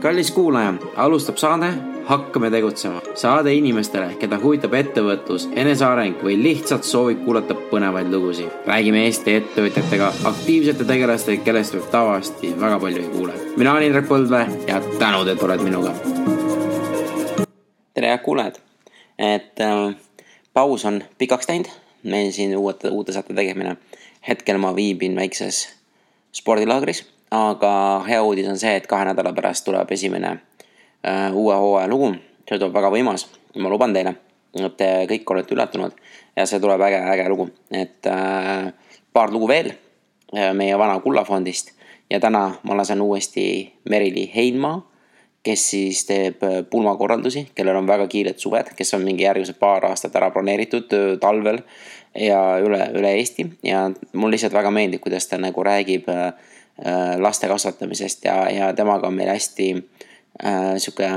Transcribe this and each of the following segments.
kallis kuulaja, alustab saade Hakkame tegutsema. saade inimestele, keda huvitab ettevõtlus, eneseareng või lihtsalt soovib kuulata põnevaid lugusid. räägime Eesti ettevõtjatega, aktiivsete tegelastega, kellest võib tavaliselt väga palju ei kuule. mina olen Indrek Põldvee ja tänud, et oled minuga. tere, head kuulajad. et äh, paus on pikaks läinud, meil siin uute, uute saate tegemine. hetkel ma viibin väikses spordilaagris aga hea uudis on see, et kahe nädala pärast tuleb esimene äh, uue hooaja lugu. see tuleb väga võimas, ma luban teile, et te kõik olete üllatunud ja see tuleb äge, äge lugu, et äh, paar lugu veel äh, meie vana kullafondist. Ja täna ma lasen uuesti Merili Heinmaa, kes siis teeb äh, pulmakorraldusi, kellel on väga kiired suved, kes on mingi järgmised paar aastat ära broneeritud äh, talvel ja üle, üle Eesti. Ja mul lihtsalt väga meeldib, kuidas ta nagu räägib Äh, laste kasvatamisest ja, ja temaga on meil hästi äh, sihuke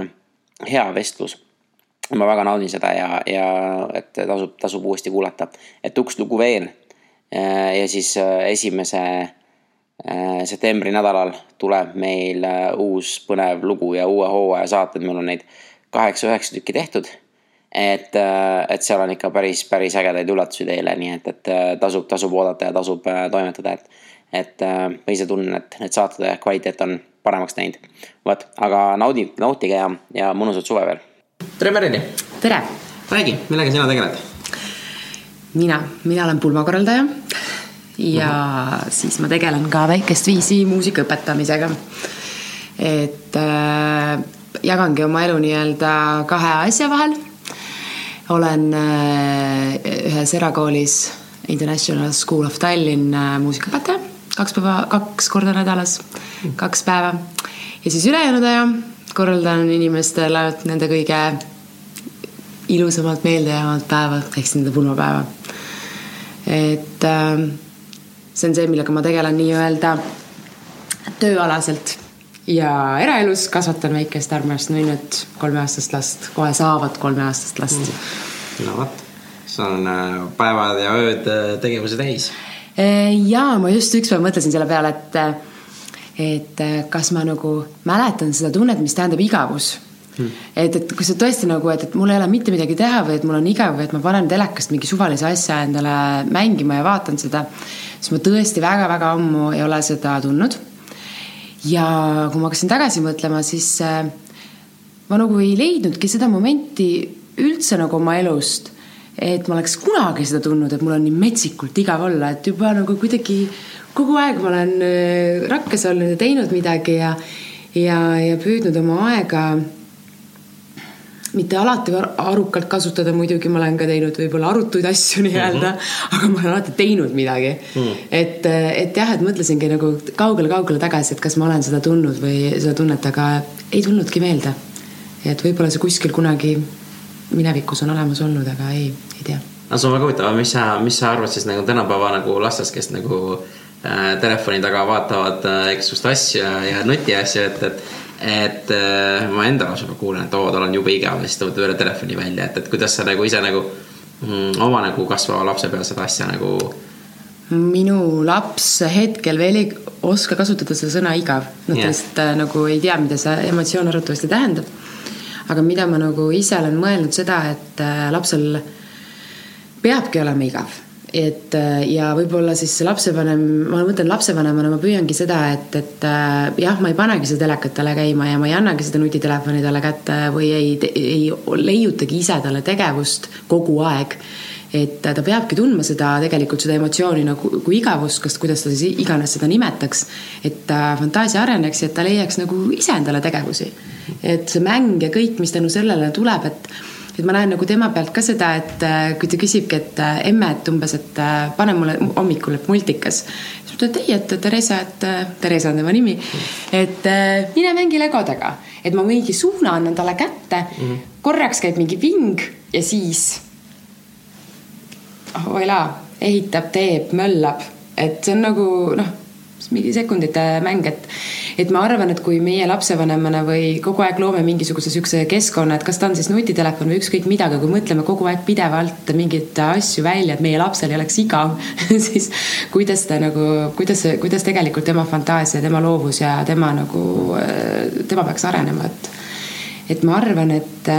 hea vestlus. ma väga naudin seda ja, ja et tasub, tasub uuesti kuulata, et üks lugu veel. Äh, ja siis äh, esimese äh, septembri nädalal tuleb meil uus põnev lugu ja uue hooaja saated, meil on neid kaheksa-üheksa tükki tehtud et, et seal on ikka päris, päris ägedaid üllatusi teile, nii et, et tasub, tasub oodata ja tasub toimetada, et et äh, ma ise tunnen, et need saatede kvaliteet on paremaks läinud. vot, aga naudi, nautige ja, ja mõnusat suve veel. tere, Merili. tere. räägi, millega sina tegeled? mina, mina olen pulmakorraldaja ja mm -hmm. siis ma tegelen ka väikest viisi muusika õpetamisega. et äh, jagangi oma elu nii-öelda kahe asja vahel. olen äh, ühes erakoolis International School of Tallinn äh, muusikaõpetaja kaks päeva, kaks korda nädalas, kaks päeva. ja siis ülejäänud aja korraldan inimestele nende kõige ilusamad, meeldejäävad päevad, ehk siis nende pulmapäeva. et äh, see on see, millega ma tegelen nii-öelda tööalaselt ja eraelus. Kasvatan väikest armast nunnut, kolmeaastast last, kohe saavat kolmeaastast last. Mm.. no vot, see on äh, päevad ja ööd äh, tegevuse täis Äh, ja ma just ükspäev mõtlesin selle peale, et, et äh, kas ma nagu mäletan seda tunnet, mis tähendab igavus Hmm. et, et kui sa tõesti nagu, et, et mul ei ole mitte midagi teha või et mul on igav et ma panen telekast mingi suvalise asja endale mängima ja vaatan seda, siis ma tõesti väga-väga ammu ei ole seda tundnud. ja kui ma hakkasin tagasi mõtlema, siis ma nagu ei leidnudki seda momenti üldse nagu oma elust et ma oleks kunagi seda tundnud, et mul on nii metsikult igav olla, et juba nagu kuidagi kogu aeg ma olen äh, rakkes olnud ja teinud midagi ja, ja, ja püüdnud oma aega mitte alati arukalt kasutada, muidugi ma olen ka teinud võib-olla arutuid asju nii-öelda mm, -hmm. aga ma olen alati teinud midagi mm. -hmm. et, et jah, et mõtlesingi nagu kaugele-kaugele tagasi, et kas ma olen seda tundnud või seda tunnet, aga ei tulnudki meelde. et võib-olla see kuskil kunagi minevikus on olemas olnud, aga ei, ei tea. no see on väga huvitav, mis sa, mis sa arvad siis nagu tänapäeva nagu lastest, kes nagu äh, telefoni taga vaatavad äh, igasugust asju ja, nutiasju, et, et et äh, ma enda lausa kuulen, et oo, tal on jube igav ja siis võtab üle telefoni välja, et, et kuidas sa nagu ise nagu mm, oma nagu kasvava lapse peal seda asja nagu. minu laps hetkel veel ei oska kasutada seda sõna igav, noh ta lihtsalt äh, nagu ei tea, mida see emotsioon arvatavasti tähendab aga mida ma nagu ise olen mõelnud seda, et äh, lapsel peabki olema igav et äh, ja võib-olla siis lapsevanem, ma mõtlen lapsevanemana, ma püüangi seda, et, et äh, jah, ma ei panegi seda telekat talle käima ja ma ei annagi seda nutitelefoni talle kätte või ei, ei leiutagi ise talle tegevust kogu aeg et ta peabki tundma seda tegelikult seda emotsiooni nagu kui igavust, kas, kuidas ta siis iganes seda nimetaks. et ta fantaasia areneks ja et ta leiaks nagu ise endale tegevusi. et see mäng ja kõik, mis tänu sellele tuleb, et et ma näen nagu tema pealt ka seda, et äh, kui ta küsibki, et äh, emme, et umbes, et äh, pane mulle hommikul multikas. siis ma ütlen, et ei, et Theresa, et Theresa on tema nimi. et mine mängi legodega, et ma mingi suuna annan talle kätte mm. -hmm. korraks käib mingi ving ja siis voilà, ehitab, teeb, möllab, et see on nagu noh, sekundite mäng, et, et ma arvan, et kui meie lapsevanemana või kogu aeg loome mingisuguse sihukese keskkonna, et kas ta on siis nutitelefon või ükskõik midagi, kui mõtleme kogu aeg pidevalt mingeid asju välja, et meie lapsel ei oleks igav siis kuidas ta nagu, kuidas, kuidas tegelikult tema fantaasia, tema loovus ja tema nagu, tema peaks arenema, et, et ma arvan, et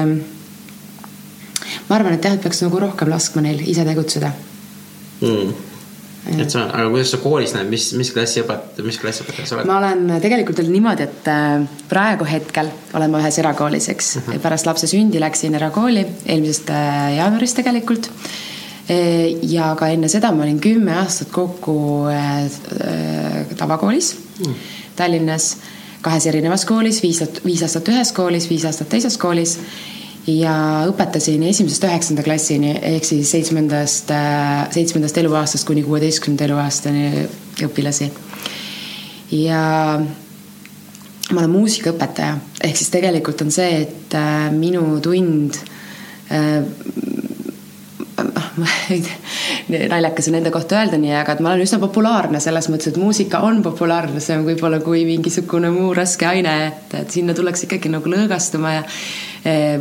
ma arvan, et jah, et peaks nagu rohkem laskma neil ise tegutseda. Mm et on, aga kuidas sa koolis näed, mis, mis klassi õpet-, mis klassi õpetaja sa oled? ma olen tegelikult oli niimoodi, et äh, praegu hetkel olen ma ühes erakoolis, eks uh. Mhm. -huh. pärast lapse sündi läksin erakooli eelmisest äh, jaanuarist tegelikult. Ja ka enne seda ma olin kümme aastat kokku äh, tavakoolis mm. Tallinnas, kahes erinevas koolis, viis, viis aastat ühes koolis, viis aastat teises koolis ja õpetasin esimesest üheksanda klassini ehk siis seitsmendast, äh, seitsmendast eluaastast kuni kuueteistkümnenda eluaastani õpilasi. ja ma olen muusikaõpetaja, ehk siis tegelikult on see, et äh, minu tund äh, naljakas on enda kohta öelda nii, aga et ma olen üsna populaarne selles mõttes, et muusika on populaarne võib-olla kui mingisugune muu raske aine, et, et sinna tuleks ikkagi nagu lõõgastuma ja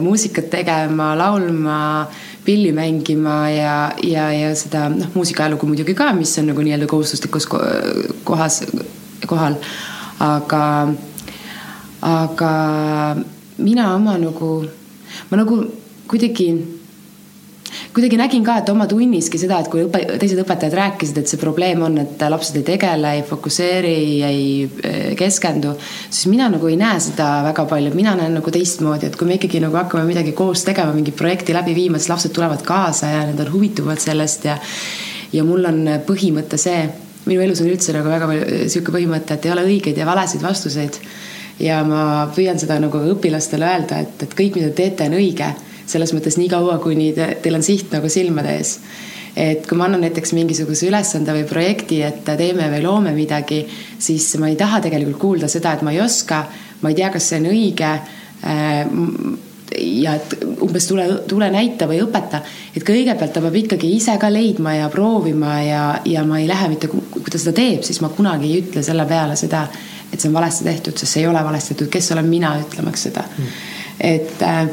muusikat tegema, laulma, pilli mängima ja, ja, ja seda noh, muusikaajalugu muidugi ka, mis on nagu nii-öelda kohustuslikus kohas, kohal. aga, aga mina oma nagu, ma nagu kuidagi kuidagi nägin ka, et oma tunniski seda, et kui õpe, teised õpetajad rääkisid, et see probleem on, et lapsed ei tegele, ei fokusseeri, ei eh, keskendu, siis mina nagu ei näe seda väga palju, mina näen nagu teistmoodi, et kui me ikkagi nagu hakkame midagi koos tegema, mingit projekti läbi viima, siis lapsed tulevad kaasa ja nad on huvituvad sellest ja ja mul on põhimõte see, minu elus on üldse nagu väga palju sihuke põhimõte, et ei ole õigeid ja valesid vastuseid. ja ma püüan seda nagu õpilastele öelda, et, et kõik, mida te teete, on õige selles mõttes nii kaua, kuni te, teil on siht nagu silmade ees. et kui ma annan näiteks mingisuguse ülesande või projekti, et teeme või loome midagi, siis ma ei taha tegelikult kuulda seda, et ma ei oska, ma ei tea, kas see on õige äh, ja et umbes tule, tule näita või õpeta, et kõigepealt ta peab ikkagi ise ka leidma ja proovima ja, ja ma ei lähe mitte, kui ta seda teeb, siis ma kunagi ei ütle selle peale seda, et see on valesti tehtud, sest see ei ole valesti tehtud, kes olen mina ütlemaks seda? Mm.. et äh,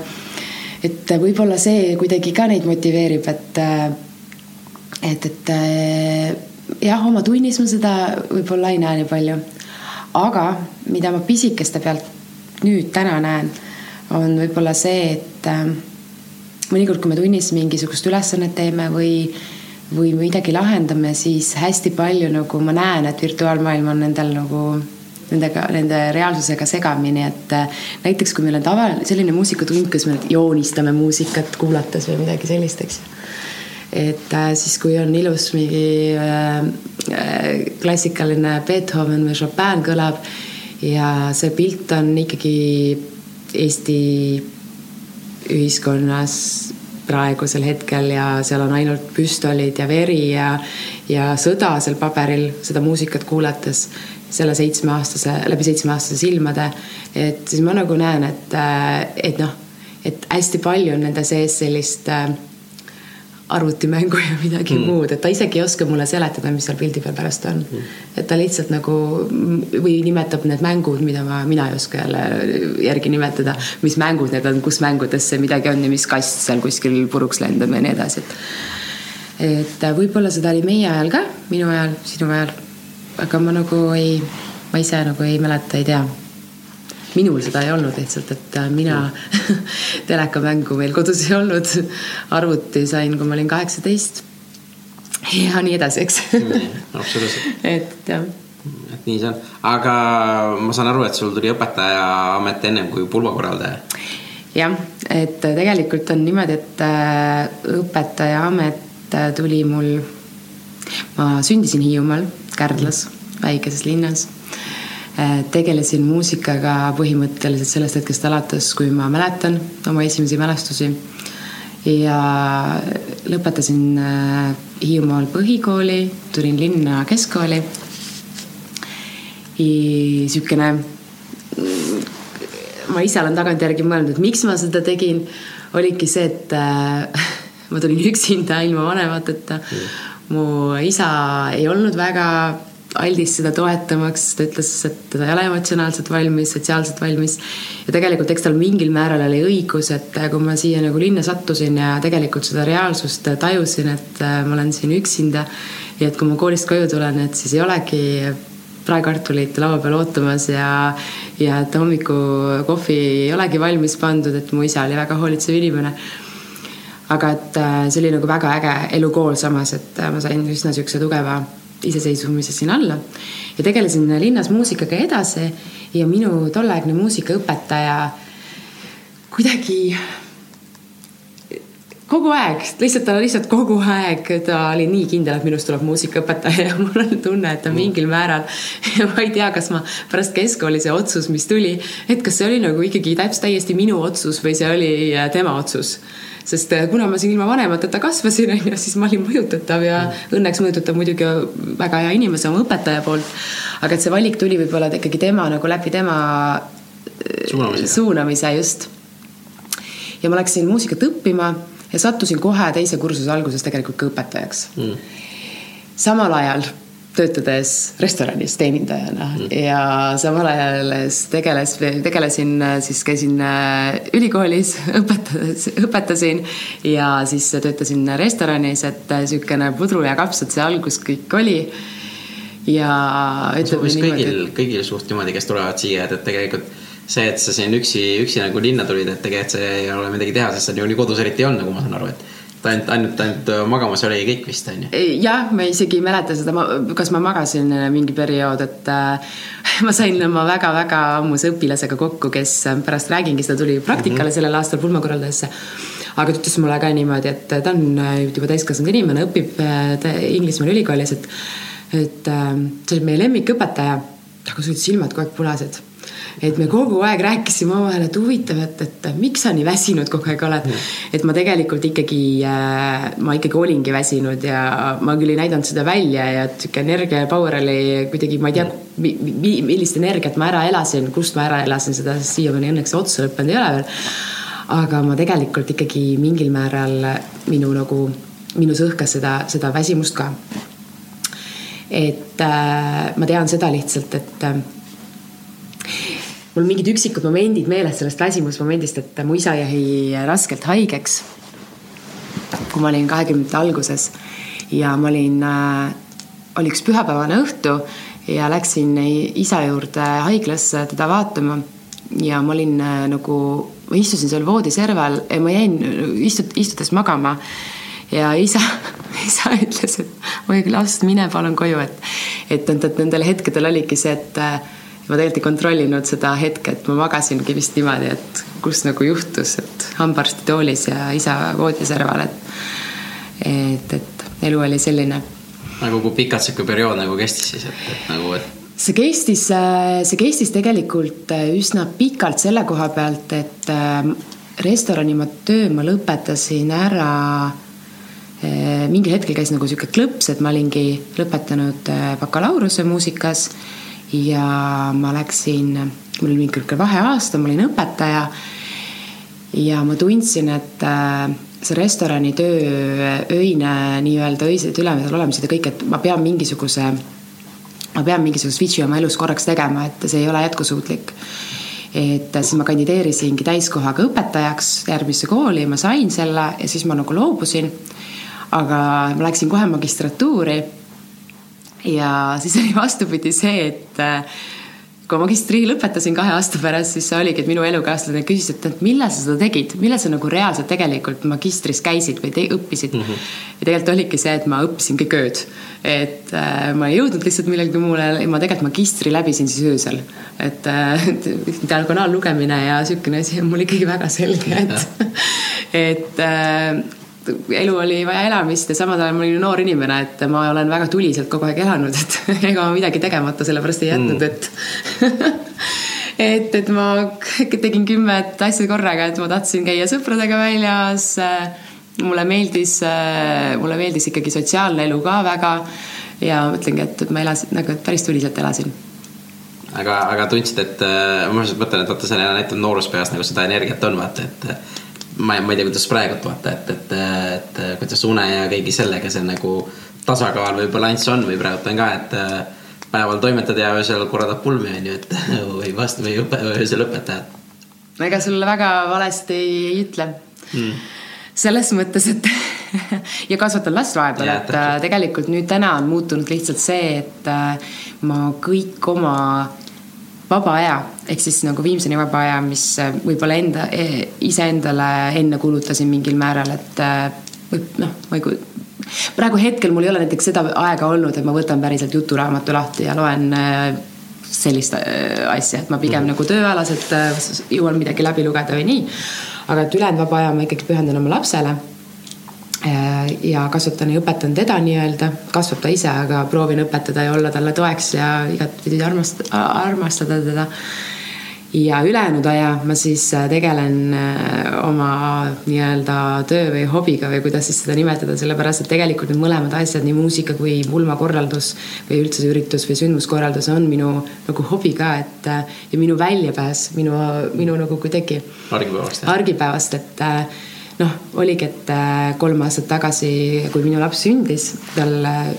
et võib-olla see kuidagi ka neid motiveerib, et, et, et jah, oma tunnis ma seda võib-olla ei näe nii palju. aga mida ma pisikeste pealt nüüd täna näen, on võib-olla see, et mõnikord, kui me tunnis mingisugust ülesannet teeme või, või midagi lahendame, siis hästi palju nagu ma näen, et virtuaalmaailm on nendel nagu nendega, nende reaalsusega segamini, et äh, näiteks kui meil on tavaline selline muusikatund, kus me joonistame muusikat kuulates või midagi sellist, eks ju. et äh, siis, kui on ilus mingi äh, äh, klassikaline Beethoven või Chopin kõlab ja see pilt on ikkagi Eesti ühiskonnas praegusel hetkel ja seal on ainult püstolid ja veri ja, ja sõda seal paberil seda muusikat kuulates selle seitsmeaastase, läbi seitsmeaastase silmade. et siis ma nagu näen, et, äh, et noh, et hästi palju on nende sees sellist äh, arvutimängu ja midagi mm. muud, et ta isegi ei oska mulle seletada, mis seal pildi peal pärast on mm.. et ta lihtsalt nagu või nimetab need mängud, mida ma, mina ei oska jälle järgi nimetada, mis mängud need on, kus mängudes see midagi on ja mis kast seal kuskil puruks lendab ja nii edasi, et. et võib-olla seda oli meie ajal ka, minu ajal, sinu ajal aga ma nagu ei, ma ise nagu ei mäleta, ei tea. minul seda ei olnud lihtsalt, et äh, mina telekamängu meil kodus ei olnud. arvuti sain, kui ma olin kaheksateist. ja nii edasi, eks absoluutselt. et jah et nii see on, aga ma saan aru, et sul tuli õpetaja amet ennem kui pulmakorraldaja. jah, et tegelikult on niimoodi, et äh, õpetaja amet äh, tuli mul, ma sündisin Hiiumaal Kärdlas, väikeses linnas. Äh, tegelesin muusikaga põhimõtteliselt sellest hetkest alates, kui ma mäletan oma esimesi mälestusi. ja lõpetasin äh, Hiiumaal põhikooli, tulin linna keskkooli. niisugune, ma ise olen tagantjärgi mõelnud, et miks ma seda tegin, oligi see, et äh, ma tulin üksinda ilma vanemateta mm mu isa ei olnud väga aldis seda toetamaks, ta ütles, et ta ei ole emotsionaalselt valmis, sotsiaalselt valmis. ja tegelikult eks tal mingil määral oli õigus, et kui ma siia nagu linna sattusin ja tegelikult seda reaalsust tajusin, et äh, ma olen siin üksinda ja et kui ma koolist koju tulen, et siis ei olegi praekartulit laua peal ootamas ja, ja et hommikukohvi ei olegi valmis pandud, et mu isa oli väga hoolitsev inimene aga et äh, see oli nagu väga äge elukool samas, et äh, ma sain üsna niisuguse tugeva iseseisvumise siin alla. Ja tegelesin linnas muusikaga edasi ja minu tolleaegne muusikaõpetaja kuidagi kogu aeg, lihtsalt ta lihtsalt kogu aeg, ta oli nii kindel, et minust tuleb muusikaõpetaja ja mul on tunne, et ta mingil määral, ma ei tea, kas ma pärast keskkooli see otsus, mis tuli, et kas see oli nagu ikkagi täpselt täiesti minu otsus või see oli äh, tema otsus sest äh, kuna ma siin ilma vanemateta kasvasin, on ju, siis ma olin mõjutatav ja mm. õnneks mõjutatav muidugi väga hea inimese, oma õpetaja poolt. aga et see valik tuli võib-olla ikkagi tema nagu läbi tema äh, suunamise, suunamise just. ja ma läksin muusikat õppima ja sattusin kohe teise kursuse alguses tegelikult ka õpetajaks mm.. samal ajal töötades restoranis teenindajana mm. ja samal ajal tegeles, tegelesin siis käisin äh, ülikoolis, õpetades, õpetasin ja siis töötasin restoranis, et niisugune pudru ja kapsad see algus kõik oli. ja ütleme niimoodi. kõigil, kõigil suht niimoodi, kes tulevad siia, et, et tegelikult see, et sa siin üksi, üksi nagu linna tulid, et tegelikult see ei ole midagi teha, sest sa niikuinii kodus eriti ei olnud, nagu ma saan aru, et ainult, ainult, ainult äh, magamas oli kõik vist on ju? jah, ma isegi ei mäleta seda, kas ma magasin äh, mingi periood, et äh, ma sain oma väga-väga ammuse õpilasega kokku, kes pärast räägingi, seda tuli praktikale mm -hmm. sellel aastal pulmakorraldajasse. aga ta ütles mulle ka niimoodi, et ta on juba täiskasvanud inimene, õpib Inglismaal ülikoolis, et, et see oli meie lemmikõpetaja, aga sul olid silmad kogu aeg punased et me kogu aeg rääkisime omavahel, et huvitav, et, et miks sa nii väsinud kogu aeg oled et ma tegelikult ikkagi äh,, ma ikkagi olingi väsinud ja ma küll ei näidanud seda välja ja sihuke energia ja power oli kuidagi, ma ei tea mi,, mi, millist energiat ma ära elasin, kust ma ära elasin, seda siiamaani õnneks otsa lõppenud ei ole veel. aga ma tegelikult ikkagi mingil määral minu nagu, minus õhkas seda, seda väsimust ka. et äh, ma tean seda lihtsalt, et äh, mul mingid üksikud momendid meeles sellest väsimusmomendist, et mu isa jäi raskelt haigeks. kui ma olin kahekümnendate alguses ja ma olin äh,, oli üks pühapäevane õhtu ja läksin isa juurde haiglasse teda vaatama. ja ma olin äh, nagu, ma istusin seal voodiserval ja ma jäin istut-, istudes magama ja isa, isa ütles, et oi laps, mine palun koju, et, et, et nendel hetkedel oligi see, et äh, ma tegelikult ei kontrollinud seda hetke, et ma magasingi vist niimoodi, et kus nagu juhtus, et hambaarstitoolis ja isa voodiserval, et et, et elu oli selline. nagu kui pikalt sihuke periood nagu kestis siis, et, et nagu, et see kestis, see kestis tegelikult üsna pikalt selle koha pealt, et äh, restorani ma töö ma lõpetasin ära äh, mingil hetkel käis nagu sihuke klõps, et ma olingi lõpetanud äh, bakalaureuse muusikas ja ma läksin, mul oli mingi vaheaasta, ma olin õpetaja. ja ma tundsin, et äh, see restorani töö, öine nii-öelda öised ülemised olemised ja kõik, et ma pean mingisuguse, ma pean mingisuguse switch'i oma elus korraks tegema, et see ei ole jätkusuutlik et siis ma kandideerisingi täiskohaga õpetajaks järgmisse kooli, ma sain selle ja siis ma nagu loobusin. aga ma läksin kohe magistratuuri ja siis oli vastupidi see, et äh, kui magistri lõpetasin kahe aasta pärast, siis see oligi, et minu elukaaslane küsis, et, millal sa seda tegid, millal sa nagu reaalselt tegelikult magistris käisid või te, õppisid mm. -hmm. ja tegelikult oligi see, et ma õppisin kõik ööd. et äh, ma ei jõudnud lihtsalt millegi muule, ma tegelikult magistri läbisin siis öösel. et äh, diagonaallugemine ja niisugune asi on mul ikkagi väga selge, et et äh, elu oli vaja elamist ja samal ajal ma olin noor inimene, et ma olen väga tuliselt kogu aeg elanud, et ega ma midagi tegemata sellepärast ei jätnud mm., et et, et ma tegin kümmet asja korraga, et ma tahtsin käia sõpradega väljas. mulle meeldis, mulle meeldis ikkagi sotsiaalne elu ka väga ja mõtlengi, et, et ma elasin nagu päris tuliselt elasin aga, aga tundsid, et ma mõtlen, et vaata, see näitab nooruspeas nagu seda energiat on, vaata, et ma ei, ma ei tea, kuidas praegult vaata, et, et, et, kuidas une ja kõigi sellega see nagu tasakaal või balanss on või praegu on ka, et päeval toimetad ja öösel korraldad pulmi on ju, et või vastu või õpe, öösel õpetajad. ega sulle väga valesti ei ütle mm. selles mõttes, et ja kasvatan last vahepeal, et täpselt. Äh, tegelikult nüüd täna on muutunud lihtsalt see, et äh, ma kõik oma vaba aja ehk siis nagu viimseni vaba aja, mis äh, võib-olla enda, e, iseendale enne kulutasin mingil määral, et noh, ma ei kujuta praegu hetkel mul ei ole näiteks seda aega olnud, et ma võtan päriselt juturaamatu lahti ja loen sellist asja, et ma pigem mm. nagu tööalaselt jõuan midagi läbi lugeda või nii. aga et ülejäänud vaba aja ma ikkagi pühendan oma lapsele Äh, ja kasvatan ja õpetan teda nii-öelda, kasvab ta ise, aga proovin õpetada ja olla talle toeks ja igatpidi armast-, armastada teda. Ja ülejäänud aja ma siis äh, tegelen äh, oma nii-öelda töö või hobiga või kuidas siis seda nimetada, sellepärast et tegelikult need mõlemad asjad, nii muusika kui pulmakorraldus või üldse see üritus või sündmuskorraldus on minu nagu hobi ka, et ja minu väljapääs, minu, minu nagu kuidagi argipäevast, argipäevast, et noh, oligi, et äh, kolm aastat tagasi, kui minu laps sündis, tal äh,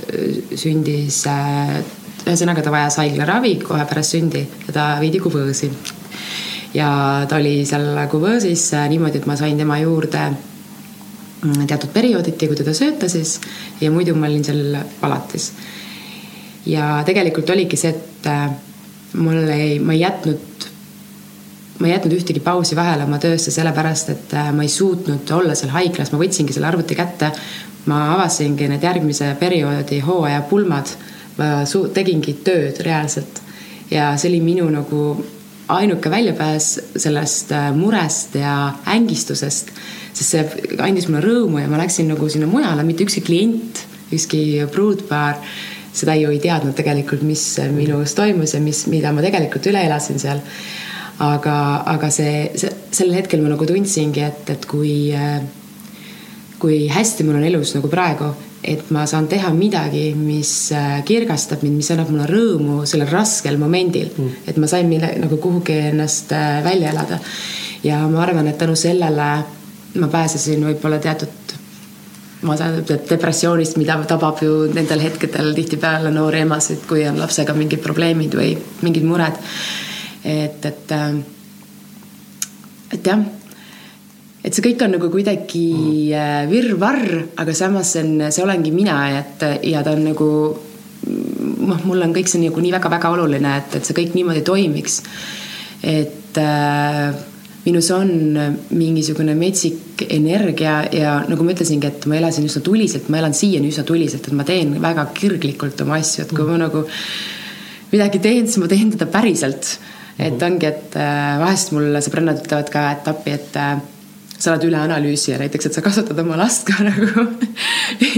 sündis, äh, ühesõnaga ta vajas haiglaravi kohe pärast sündi ja ta viidi kuvõõsi. Ja ta oli seal kuvõõsis niimoodi, et ma sain tema juurde mm, teatud periooditi, kui teda sööta siis ja muidu ma olin seal palatis. ja tegelikult oligi see, et mul ei, ma ei jätnud ma ei jätnud ühtegi pausi vahele oma töösse sellepärast, et äh, ma ei suutnud olla seal haiglas, ma võtsingi selle arvuti kätte. ma avasingi need järgmise perioodi hooaja pulmad. ma tegingi tööd reaalselt ja see oli minu nagu ainuke väljapääs sellest äh, murest ja ängistusest, sest see andis mulle rõõmu ja ma läksin nagu sinna mujale, mitte ükski klient, ükski pruutpaar seda ju ei teadnud tegelikult, mis minus toimus ja mis, mida ma tegelikult üle elasin seal. Aga, aga see, see, sel hetkel ma nagu tundsingi, et, et kui, kui hästi mul on elus nagu praegu, et ma saan teha midagi, mis äh, kirgastab mind, mis annab mulle rõõmu sellel raskel momendil. Mm.. et ma sain mille, nagu kuhugi ennast äh, välja elada. ja ma arvan, et tänu sellele ma pääsesin võib-olla teatud ma saan depressioonist, mida tabab ju nendel hetkedel tihtipeale noori emasid, kui on lapsega mingid probleemid või mingid mured. Et, et, äh, et jah, et see kõik on nagu kuidagi mm. virvarr, aga samas see on, see olengi mina, et ja ta on nagu noh, mul on kõik see nagu nii väga-väga oluline, et, et see kõik niimoodi toimiks. et äh, minus on mingisugune metsik energia ja nagu ma ütlesingi, et ma elasin üsna tuliselt, ma elan siiani üsna tuliselt, et ma teen väga kirglikult oma asju, et kui ma nagu midagi teen, siis ma teen teda päriselt et ongi, et äh, vahest mul sõbrannad ütlevad ka, et appi, et äh, sa oled üleanalüüsija näiteks, et sa kasvatad oma last ka nagu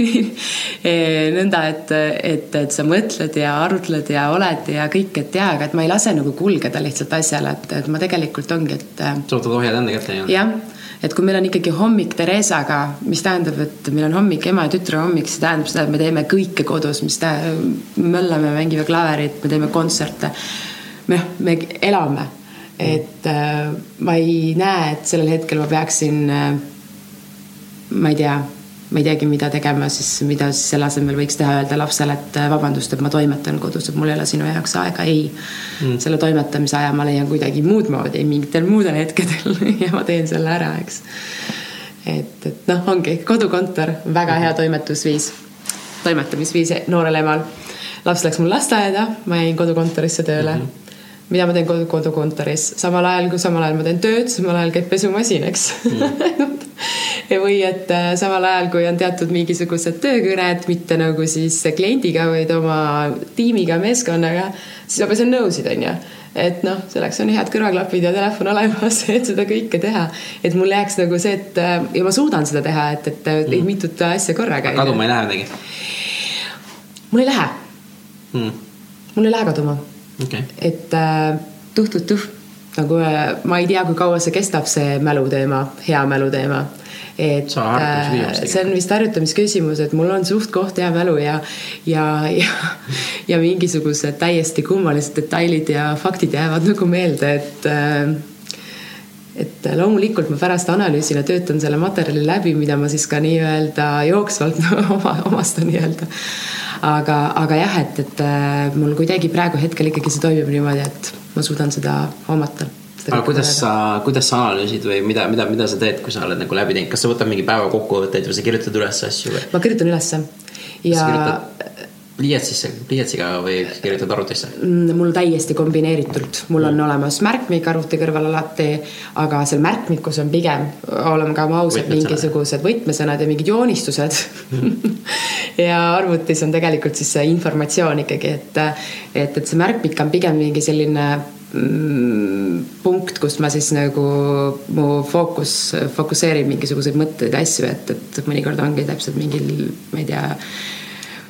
nõnda, et, et, et sa mõtled ja arutled ja oled ja kõik, et jaa, aga et ma ei lase nagu kulgeda lihtsalt asjale, et, et ma tegelikult ongi, et. Sa võtad ohjad enda kätte jah et kui meil on ikkagi hommik Theresaga, mis tähendab, et meil on hommik ema ja tütre hommik, see tähendab seda, et me teeme kõike kodus, mis tähendab, möllame, mängime klaverit, me teeme kontserte noh, me elame. Et äh, ma ei näe, et sellel hetkel ma peaksin äh,, ma ei tea, ma ei teagi, mida tegema siis, mida siis selle asemel võiks teha, öelda lapsele, et äh, vabandust, et ma toimetan kodus, et mul ei ole sinu jaoks aega, ei mm.. selle toimetamise aja ma leian kuidagi muud moodi, mingitel muudel hetkedel ja ma teen selle ära, eks. et, et noh, ongi kodukontor, väga hea toimetusviis, toimetamisviis noorel emal. laps läks mul lasteaeda, ma jäin kodukontorisse tööle mm. -hmm mida ma teen kodu, kodukontoris, samal ajal kui samal ajal ma teen tööd, samal ajal käib pesumasin, eks mm. või et äh, samal ajal, kui on teatud mingisugused töökõned, mitte nagu siis kliendiga, vaid oma tiimiga, meeskonnaga, siis ma pesen nõusid, onju et noh, selleks on head kõrvaklapid ja telefon olemas, et seda kõike teha. et mul jääks nagu see, et äh, ja ma suudan seda teha, et, et mm. mitut asja korraga. kaduma ei lähe midagi? mul ei lähe mm.. mul ei lähe kaduma okay.. et äh, tuh-tuh-tuh nagu äh, ma ei tea, kui kaua see kestab, see mäluteema, hea mäluteema. et äh, see on vist harjutamisküsimus, et mul on suht-koht hea mälu ja, ja, ja, ja mingisugused täiesti kummalised detailid ja faktid jäävad nagu meelde, et et loomulikult ma pärast analüüsin ja töötan selle materjali läbi, mida ma siis ka nii-öelda jooksvalt oma, omastan nii-öelda aga, aga jah, et, et äh, mul kuidagi praegu hetkel ikkagi see toimib niimoodi, et ma suudan seda hoomata aga kuidas sa, kuidas sa analüüsid või mida, mida, mida sa teed, kui sa oled nagu läbi teinud, kas sa võtad mingi päeva kokkuvõtteid või sa kirjutad üles asju või? ma kirjutan ülesse ja pliiatsisse, pliiatsiga või kirjutad arvutisse? Mm, mul täiesti kombineeritult, mul on mm. olemas märkmik arvuti kõrval alati, aga seal märkmikus on pigem, oleme ka ausad, mingisugused võtmesõnad ja mingid joonistused mm. ja arvutis on tegelikult siis see informatsioon ikkagi, et, et, et see märkmik on pigem mingi selline punkt, kust ma siis nagu mu fookus, fokusseerin mingisuguseid mõtteid asju, et, et mõnikord ongi täpselt mingil, ma ei tea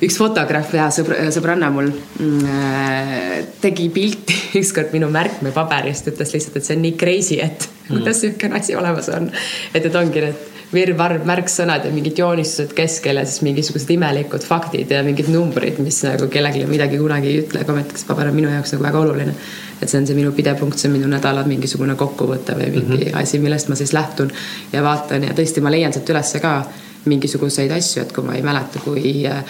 üks fotograaf, hea sõbr, sõbranna mul mm, äh, tegi pilti ükskord minu märkmepaberist, ütles lihtsalt, et see on nii crazy, et mm. kuidas niisugune asi olemas on. et need ongi need virvarr märksõnad ja mingid joonistused keskel ja siis mingisugused imelikud faktid ja mingid numbrid, mis nagu kellelegi midagi kunagi ei ütle, aga ometigi see paber on minu jaoks nagu väga oluline. et see on see minu pidev punkt, see on minu nädala mingisugune kokkuvõte või mingi mm -hmm. asi, millest ma siis lähtun ja vaatan ja tõesti, ma leian sealt ülesse ka mingisuguseid asju, et kui ma ei mäleta, kui äh,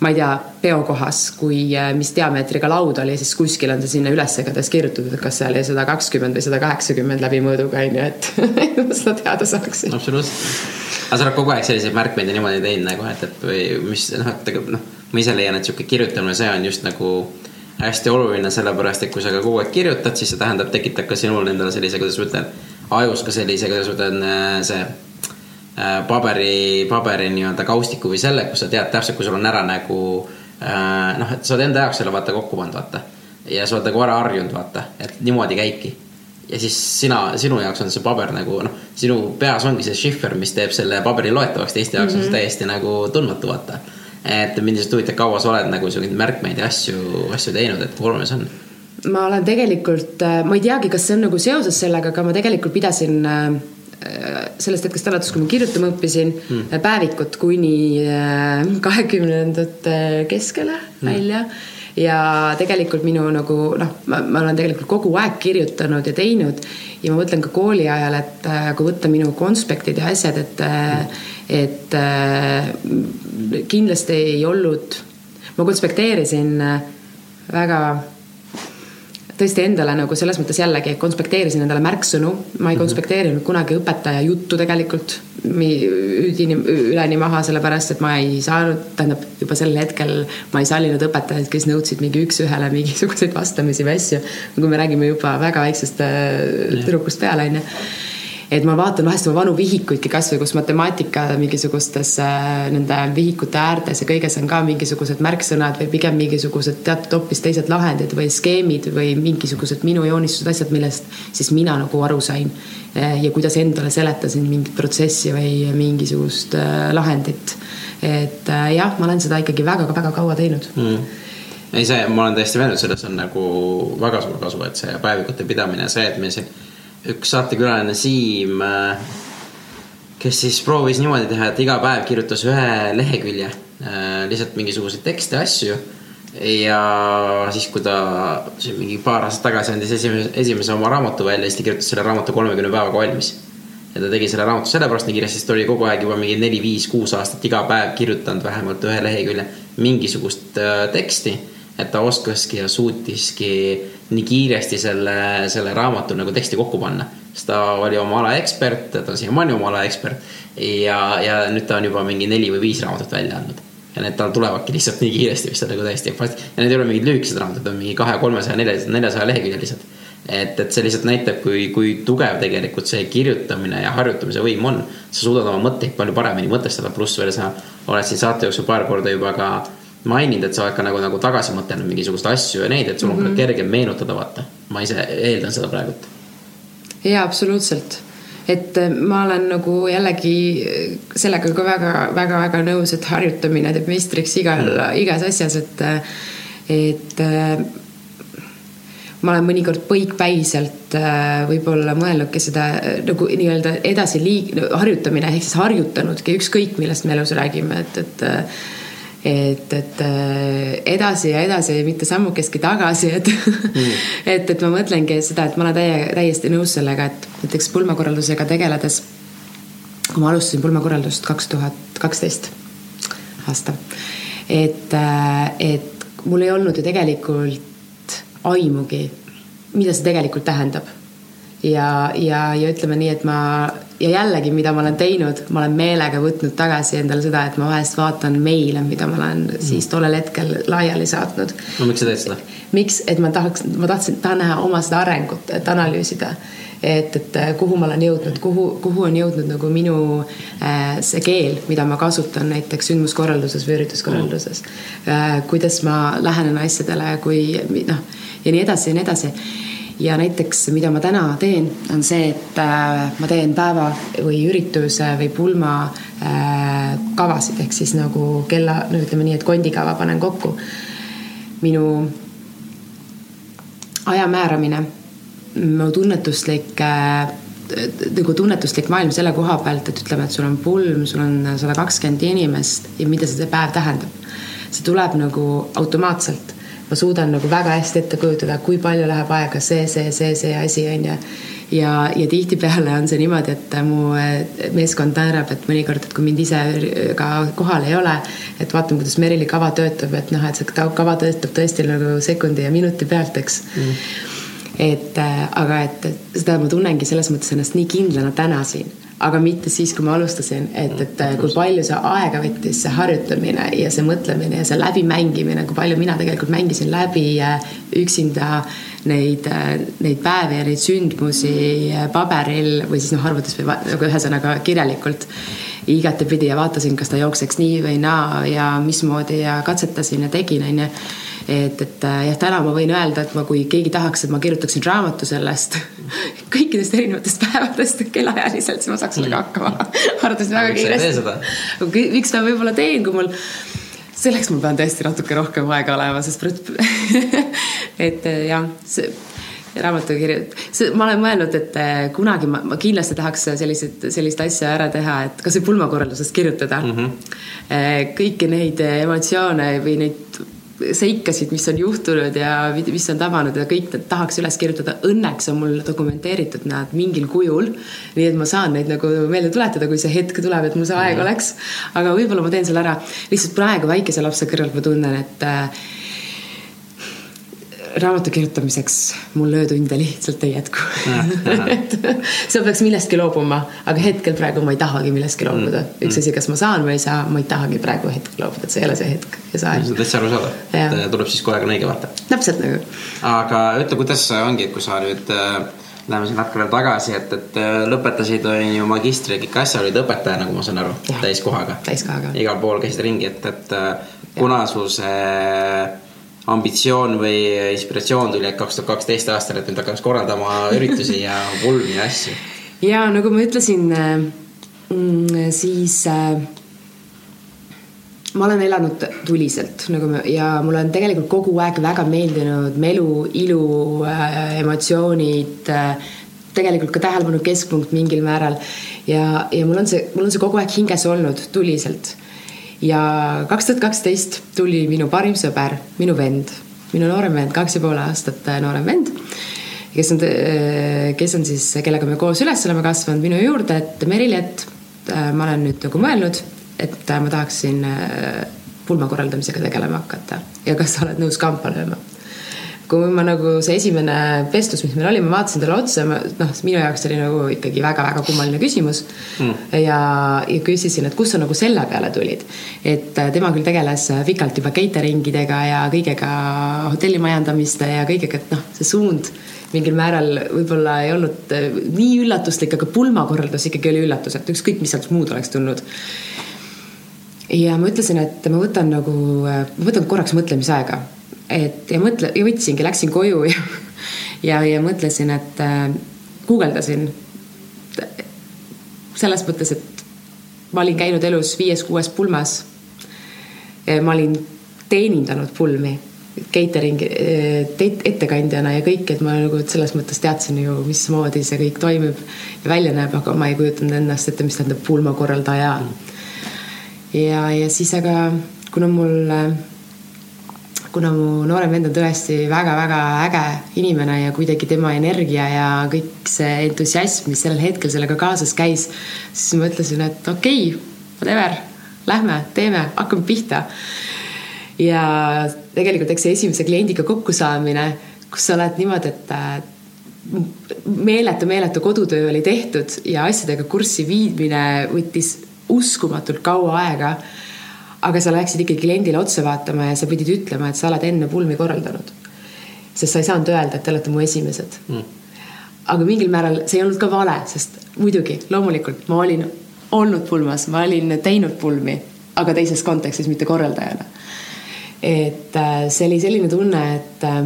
ma ei tea, peokohas, kui, äh, mis diameetriga laud oli, siis kuskil on see sinna üles igatahes kirjutatud, kas seal oli sada kakskümmend või sada kaheksakümmend läbi mõõduga on ju, et seda teada saaksin. absoluutselt. aga sa oled kogu aeg selliseid märkmeid ja niimoodi teinud nagu, et, et või mis noh, et tegelikult noh, ma ise leian, et sihuke kirjutamine, see on just nagu hästi oluline, sellepärast et kui sa ka kogu aeg kirjutad, siis see tähendab, tekitab ka sinul endale sellise, kuidas ma ütlen, ajus ka sellise, kuidas ma ütlen, äh, see paberi, paberi nii-öelda kaustiku või selle, kus sa tead täpselt, kui sul on ära nagu äh, noh, et sa oled enda jaoks selle vaata kokku pannud, vaata. ja sa oled nagu ära harjunud, vaata, et niimoodi käibki. ja siis sina, sinu jaoks on see paber nagu noh, sinu peas ongi see šifr, mis teeb selle paberi loetavaks, teiste jaoks mm -hmm. on see mhm. täiesti nagu tundmatu, vaata. et mind lihtsalt huvitab, kaua sa oled nagu siukseid märkmeid ja asju, asju teinud, et kui oluline see on ma olen tegelikult, äh, ma ei teagi, kas see on nagu seoses sellega, aga ma tegelikult pidasin äh, sellest hetkest alates, kui ma kirjutama õppisin mm., päevikut kuni äh, kahekümnendate keskele mm. välja ja tegelikult minu nagu noh, ma olen tegelikult kogu aeg kirjutanud ja teinud ja ma mõtlen ka kooli ajal, et äh, kui võtta minu konspektid ja asjad, et et kindlasti ei olnud, ma konspekteerisin väga tõesti endale nagu selles mõttes jällegi konspekteerisin endale märksõnu, ma ei mhm. konspekteerinud kunagi õpetaja juttu tegelikult üdini, üleni maha, sellepärast et ma ei saanud, tähendab juba sel hetkel ma ei sallinud õpetajaid, kes nõudsid mingi üks-ühele mingisuguseid vastamisi või asju. kui me räägime juba väga väiksest äh, tüdrukust peale, onju et ma vaatan vahest oma vanu vihikuidki kasvõi, kus matemaatika mingisugustes äh, nende vihikute äärtes ja kõiges on ka mingisugused märksõnad või pigem mingisugused teatud hoopis teised lahendid või skeemid või mingisugused minu joonistused, asjad, millest siis mina nagu aru sain. Äh, ja kuidas endale seletasin mingit protsessi või mingisugust äh, lahendit. et jah, ma olen seda ikkagi väga-väga kaua teinud mm ei, see, ma olen täiesti veendunud, selles on nagu väga suur kasu, et see päevikute pidamine, see, et me siin üks saatekülaline Siim, äh, kes siis proovis niimoodi teha, et iga päev kirjutas ühe lehekülje, äh, lihtsalt mingisuguseid tekste, asju. ja siis, kui ta siin mingi paar aastat tagasi andis esimese, esimese oma raamatu välja, siis ta kirjutas selle raamatu kolmekümne päevaga valmis. ja ta tegi selle raamatu sellepärast nii kiiresti, sest ta oli kogu aeg juba mingi neli, viis, kuus aastat iga päev kirjutanud vähemalt ühe lehekülje mingisugust äh, teksti et ta oskaski ja suutiski nii kiiresti selle, selle raamatu nagu teksti kokku panna. sest ta oli oma ala ekspert, ta on siiamaani oma ala ekspert ja, ja nüüd ta on juba mingi neli või viis raamatut välja andnud. ja need tal tulevadki lihtsalt nii kiiresti, mis on nagu täiesti ja need ei ole mingid lühikesed raamatud, on mingi kahe, kolmesaja, neljasaja, neljasaja leheküljelised. et, et see lihtsalt näitab, kui, kui tugev tegelikult see kirjutamine ja harjutamise võim on. sa suudad oma mõtteid palju paremini mõtestada, pluss veel sa oled siin saate jooksul paar korda juba ka maininud, et sa oled ka nagu, nagu tagasi mõtelnud mingisuguseid asju ja neid, et sul on mm -hmm. kergem meenutada, vaata. ma ise eeldan seda praegult. jaa, absoluutselt. et äh, ma olen nagu jällegi äh, sellega ka väga-väga-väga nõus, et harjutamine teeb meistriks igal mm., igas asjas, et, äh, et ma olen mõnikord põikpäiselt võib-olla mõelnudki seda nagu nii-öelda edasi liig-, harjutamine ehk siis harjutanudki ükskõik millest me elus räägime, et, et et, et äh, edasi ja edasi, mitte sammukestki tagasi, et mm. et, et ma mõtlengi seda, et ma olen täie, täiesti nõus sellega, et näiteks pulmakorraldusega tegeledes, kui ma alustasin pulmakorraldust kaks tuhat kaksteist aasta, et, et mul ei olnud ju tegelikult aimugi, mida see tegelikult tähendab. Ja, ja, ja ütleme nii, et ma ja jällegi, mida ma olen teinud, ma olen meelega võtnud tagasi endale seda, et ma vahest vaatan meile, mida ma olen siis tollel hetkel laiali saatnud. no miks sa teed seda? miks, et ma tahaks, ma tahtsin, tahan näha oma seda arengut, et analüüsida et, et kuhu ma olen jõudnud, kuhu, kuhu on jõudnud nagu minu äh, see keel, mida ma kasutan näiteks sündmuskorralduses või ürituskorralduses äh,. kuidas ma lähenen asjadele, kui noh, ja nii edasi ja nii edasi ja näiteks, mida ma täna teen, on see, et äh, ma teen päeva või ürituse või pulma äh, kavasid ehk siis nagu kella, no ütleme nii, et kondikava panen kokku. minu aja määramine mu tunnetuslik äh, nagu tunnetuslik maailm selle koha pealt, et ütleme, et sul on pulm, sul on sada kakskümmend inimest ja mida see päev tähendab. see tuleb nagu automaatselt. Ma suudan nagu väga hästi ette kujutada, kui palju läheb aega see, see, see, see asi on ju. ja, ja tihtipeale on see niimoodi, et mu äh, meeskond naerab, et mõnikord, et kui mind ise ka kohal ei ole, et vaatame, kuidas Merili kava töötab, et noh, et see kava töötab tõesti nagu sekundi ja minuti pealt, eks. Mm. Et äh, aga et seda ma tunnengi selles mõttes ennast nii kindlana täna siin, aga mitte siis, kui ma alustasin, et, et äh, kui palju see aega võttis, see harjutamine ja see mõtlemine ja see läbimängimine, kui palju mina tegelikult mängisin läbi äh, üksinda neid, neid päevi ja neid sündmusi paberil või siis noh, arvutis või nagu ühesõnaga kirjalikult igatepidi ja vaatasin, kas ta jookseks nii või naa ja mismoodi ja katsetasin ja tegin, onju et, et äh, jah, täna ma võin öelda, et ma, kui keegi tahaks, et ma kirjutaksin raamatu sellest kõikidest erinevatest päevadest kellaajaliselt, siis ma saaks sellega hakkama arvates väga kiiresti. miks ma võib-olla teen, kui mul selleks ma pean tõesti natuke rohkem aega olema, sest et äh, jah, see raamatu kirjut-, ma olen mõelnud, et äh, kunagi ma, ma kindlasti tahaks sellised, sellist asja ära teha, et kasvõi pulmakorraldusest kirjutada mm. -hmm. kõiki neid emotsioone või neid seikasid, mis on juhtunud ja mis on tabanud ja kõik need tahaks üles kirjutada. Õnneks on mul dokumenteeritud nad mingil kujul. nii et ma saan neid nagu meelde tuletada, kui see hetk tuleb, et mul see aeg mhm. oleks. aga võib-olla ma teen selle ära. lihtsalt praegu väikese lapse kõrvalt ma tunnen, et äh, raamatu kirjutamiseks mul öötunde lihtsalt ei jätku et seal peaks millestki loobuma, aga hetkel praegu ma ei tahagi millestki loobuda. Mm, üks mm. asi, kas ma saan või ei saa, ma ei tahagi praegu hetkel loobuda, et see ei ole see hetk ja see aeg. see on täitsa arusaadav, tuleb siis kogu aeg on õige vaata. täpselt nagu. aga ütle, kuidas ongi, kui sa nüüd äh, Läheme siin natuke veel tagasi, et, et äh, lõpetasid, on ju magistri ja kõik asja, olid õpetaja, nagu ma saan aru, täiskohaga. täiskohaga. igal pool käisid ringi, et, et äh, kuna sul see ambitsioon või inspiratsioon tuli, kaks tuhat kaksteist aastal, et nüüd hakkaks korraldama üritusi ja pulmi ja asju? ja nagu ma ütlesin, äh, mm, siis äh, ma olen elanud tuliselt nagu me, ja mulle on tegelikult kogu aeg väga meeldinud melu, ilu, äh, emotsioonid, tegelikult ka tähelepanu keskpunkt mingil määral. ja, ja mul on see, mul on see kogu aeg hinges olnud tuliselt ja kaks tuhat kaksteist tuli minu parim sõber, minu vend, minu noorem vend, kaks ja pool aastat äh, noorem vend, kes on, äh, kes on siis, kellega me koos üles oleme kasvanud minu juurde, et Merili, et äh, ma olen nüüd nagu mõelnud, et ma tahaksin pulma korraldamisega tegelema hakata. Ja kas sa oled nõus kampa lööma kui ma nagu see esimene vestlus, mis meil oli, ma vaatasin talle otsa, noh, minu jaoks oli nagu ikkagi väga-väga kummaline küsimus. Mm.. ja, ja küsisin, et kust sa nagu selle peale tulid. et äh, tema küll tegeles pikalt juba catering idega ja kõigega hotellimajandamiste ja kõigega, et noh, see suund mingil määral võib-olla ei olnud äh, nii üllatuslik, aga pulmakorraldus ikkagi oli üllatus, et ükskõik, mis sealt muud oleks tulnud. Ja ma ütlesin, et ma võtan nagu, äh, ma võtan korraks mõtlemisaega et ja mõtle ja võtsingi, läksin koju ja, ja, ja mõtlesin, et äh, guugeldasin. selles mõttes, et ma olin käinud elus viies-kuues pulmas. ma olin teenindanud pulmi catering äh, ettekandjana ja kõik, et ma nagu selles mõttes teadsin ju, mismoodi see kõik toimib ja välja näeb, aga ma ei kujutanud ennast ette, mis tähendab pulmakorraldaja. ja, ja siis aga kuna mul äh, kuna mu noorem vend on tõesti väga-väga äge inimene ja kuidagi tema energia ja kõik see entusiasm, mis sellel hetkel sellega kaasas käis, siis ma ütlesin, et okei okay,, whatever, lähme, teeme, hakkame pihta. ja tegelikult eks see esimese kliendiga kokkusaamine, kus sa oled niimoodi, et äh, meeletu, meeletu kodutöö oli tehtud ja asjadega kurssi viimine võttis uskumatult kaua aega. Aga sa läksid ikkagi kliendile otsa vaatama ja sa pidid ütlema, et sa oled enne pulmi korraldanud. sest sa ei saanud öelda, et te olete mu esimesed mm. aga mingil määral see ei olnud ka vale, sest muidugi, loomulikult ma olin olnud pulmas, ma olin teinud pulmi, aga teises kontekstis, mitte korraldajana. et äh, see oli selline tunne, et äh,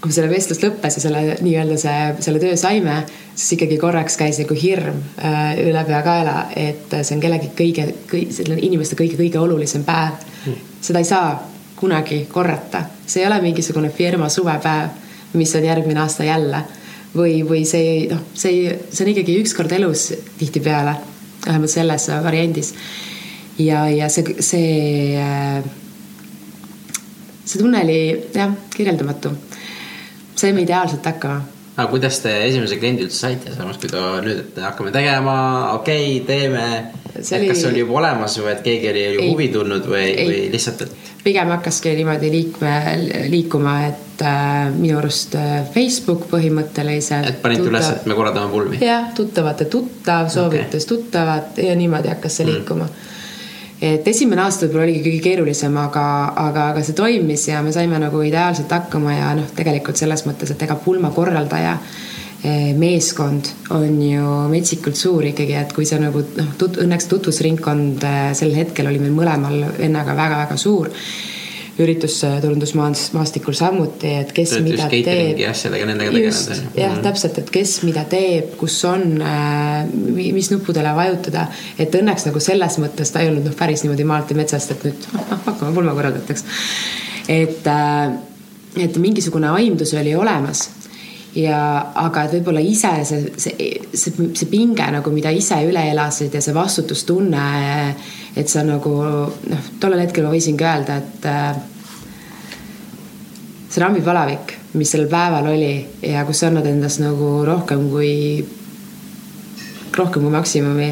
kui selle vestlus lõppes ja selle nii-öelda see, selle töö saime, siis ikkagi korraks käis nagu hirm äh, üle peakaela, et see on kellegi kõige, kõige, selle inimeste kõige-kõige olulisem päev. Seda ei saa kunagi korrata, see ei ole mingisugune firma suvepäev, mis on järgmine aasta jälle. Või, või see noh, see, see on ikkagi ükskord elus tihtipeale, vähemalt selles variandis. ja, ja see, see, see tunne oli jah, kirjeldamatu saime ideaalselt hakkama. aga kuidas te esimese kliendi üldse saite, samas kui ta nüüd, et hakkame tegema, okei okay,, teeme. Oli... kas see oli juba olemas või et keegi oli ei, huvi tundnud või, või lihtsalt, et? pigem hakkaski niimoodi liikme, liikuma, et äh, minu arust äh, Facebook põhimõtteliselt. et panite üles, et me korraldame pulmi? jah, tuttavate tuttav, soovitas okay. tuttavat ja niimoodi hakkas see mm. Et esimene aasta võib-olla oligi kõige keerulisem, aga, aga, aga see toimis ja me saime nagu ideaalselt hakkama ja noh, tegelikult selles mõttes, et ega pulmakorraldaja eh, meeskond on ju metsikult suur ikkagi, et kui sa nagu noh, tut-, õnneks tutvusringkond eh, sel hetkel oli meil mõlemal vennaga väga-väga suur üritusturundusmaastikul samuti, et kes Töötus mida teeb. jah, sellega nendega tegelenud. jah mm -hmm. täpselt, et kes mida teeb, kus on, äh, mis nuppudele vajutada. et õnneks nagu selles mõttes ta ei olnud noh, päris niimoodi maalt ja metsast, et nüüd ah, ah, hakkame pulmakorraldajateks. et, äh, et mingisugune aimdus oli olemas ja, aga et võib-olla ise see, see, see, see pinge nagu, mida ise üle elasid ja see vastutustunne et sa nagu noh, tollel hetkel ma võisin ka öelda, et äh, see rambipalavik, mis sellel päeval oli ja kus sa annad endast nagu rohkem kui, rohkem kui maksimumi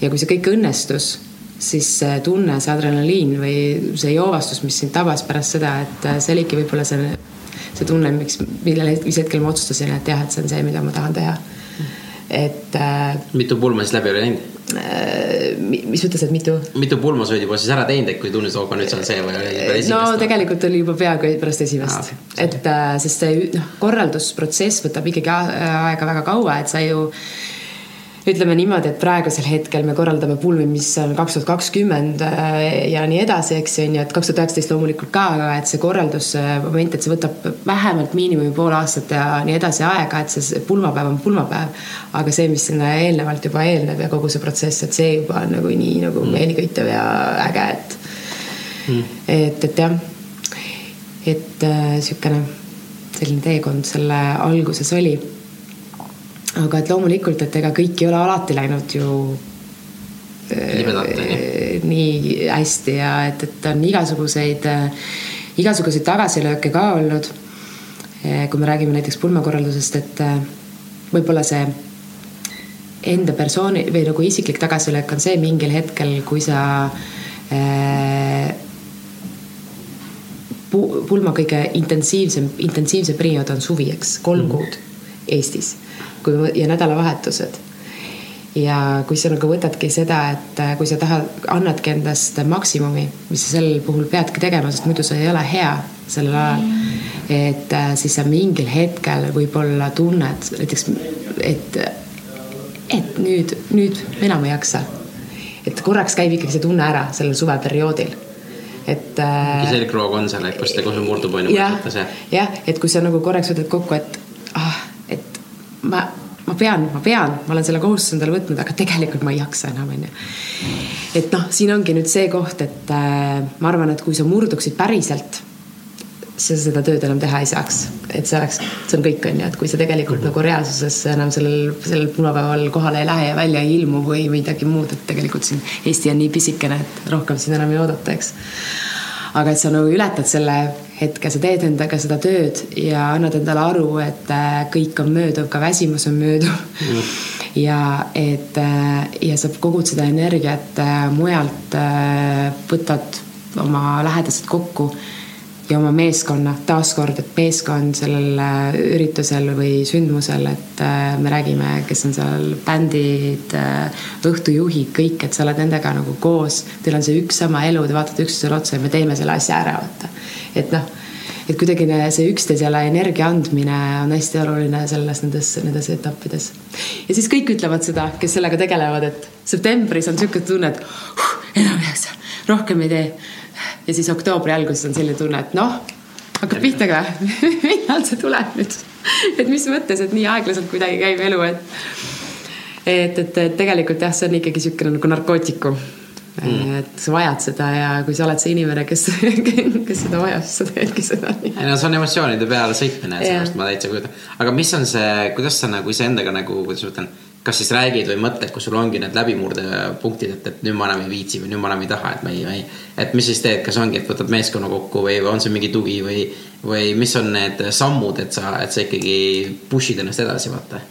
ja kui see kõik õnnestus, siis see tunne, see adrenaliin või see joovastus, mis sind tabas pärast seda, et äh, see oligi võib-olla see, see tunne, miks, millal, mis hetkel ma otsustasin, et jah, et see on see, mida ma tahan teha. et äh,. mitu pulma siis läbi oli läinud? Äh, mis ütles, et mitu? mitu pulma sa olid juba siis ära teinud, et kui tundus, oo, nüüd see on see või oli juba esimest? no tegelikult oli juba peaaegu pärast esimest ah,, et äh, sest see noh, korraldusprotsess võtab ikkagi aega väga kaua, et sa ju ütleme niimoodi, et praegusel hetkel me korraldame pulmi, mis on kaks tuhat kakskümmend äh, ja nii edasi, eks ju, ju, et kaks tuhat üheksateist loomulikult ka, aga et see korraldusmoment, et see võtab vähemalt miinimumi pool aastat ja nii edasi aega, et see pulmapäev on pulmapäev. aga see, mis sinna eelnevalt juba eelneb ja kogu see protsess, et see juba on nagu nii nagu mm. meeliköitev ja äge, et mm., et, et jah, et äh, sihukene selline teekond selle alguses oli aga et loomulikult, et ega kõik ei ole alati läinud ju äh, nii hästi ja et, et on igasuguseid äh,, igasuguseid tagasilööke ka olnud äh,. kui me räägime näiteks pulmakorraldusest, et äh, võib-olla see enda persooni või nagu isiklik tagasilöök on see mingil hetkel, kui sa äh, pulma kõige intensiivsem, intensiivsem periood on suvi, eks, kolm mm. kuud Eestis kui ja nädalavahetused. ja kui sa nagu võtadki seda, et äh, kui sa tahad, annadki endast maksimumi, mis sa sel puhul peadki tegema, sest muidu sa ei ole hea sellel ajal. et äh, siis sa mingil hetkel võib-olla tunned näiteks, et, et nüüd, nüüd enam ei jaksa. et korraks käib ikkagi see tunne ära sellel suveperioodil et äh,. selgroog on seal, et kus ta kohe murdub on ju. jah, et kui sa nagu korraks võtad kokku, et ah, ma, ma pean, ma pean, ma olen selle kohustuse endale võtnud, aga tegelikult ma ei jaksa enam, onju. et noh, siin ongi nüüd see koht, et äh, ma arvan, et kui sa murduksid päriselt, sa seda tööd enam teha ei saaks. et see oleks, see on kõik, onju, et kui sa tegelikult nagu reaalsuses enam sellel, sellel punapäeval kohale ei lähe ja välja ei ilmu või midagi muud, et tegelikult siin Eesti on nii pisikene, et rohkem siin enam ei oodata, eks. aga et sa nagu ületad selle hetke, sa teed endaga seda tööd ja annad endale aru, et äh, kõik on mööduv, ka väsimus on mööduv. Mm.. ja et äh, ja sa kogud seda energiat äh, mujalt, võtad oma lähedased kokku ja oma meeskonna, taaskord, et meeskond sellel äh, üritusel või sündmusel, et äh, me räägime, kes on seal bändid, äh, õhtujuhid, kõik, et sa oled nendega nagu koos. Teil on see üks sama elu, te vaatate üksteisele otsa ja me teeme selle asja ära, vaata. et noh, et kuidagi see üksteisele energia andmine on hästi oluline selles, nendes, nendes etappides. ja siis kõik ütlevad seda, kes sellega tegelevad, et septembris on sihuke tunne, et uh, enam ei jaksa, rohkem ei tee ja siis oktoobri alguses on selline tunne, et noh, hakkab pihta ka. Millal see tuleb nüüd? Et mis mõttes, et nii aeglaselt kuidagi käib elu, et et, et, et tegelikult jah, see on ikkagi niisugune nagu narkootikum mm.. et sa vajad seda ja kui sa oled see inimene, kes, kes seda vajab, siis sa teedki seda. ei no see on emotsioonide peale sõitmine, sellest ma täitsa kujutan. aga mis on see, kuidas sa nagu iseendaga nagu, kuidas ma ütlen kas siis räägid või mõtled, kus sul ongi need läbimurdepunktid, et, et nüüd ma enam ei viitsi või nüüd ma enam ei taha, et ma ei, ma ei. et mis siis teed, kas ongi, et võtad meeskonna kokku või, või on see mingi tugi või, või mis on need sammud, et sa, et sa ikkagi push'id ennast edasi, vaata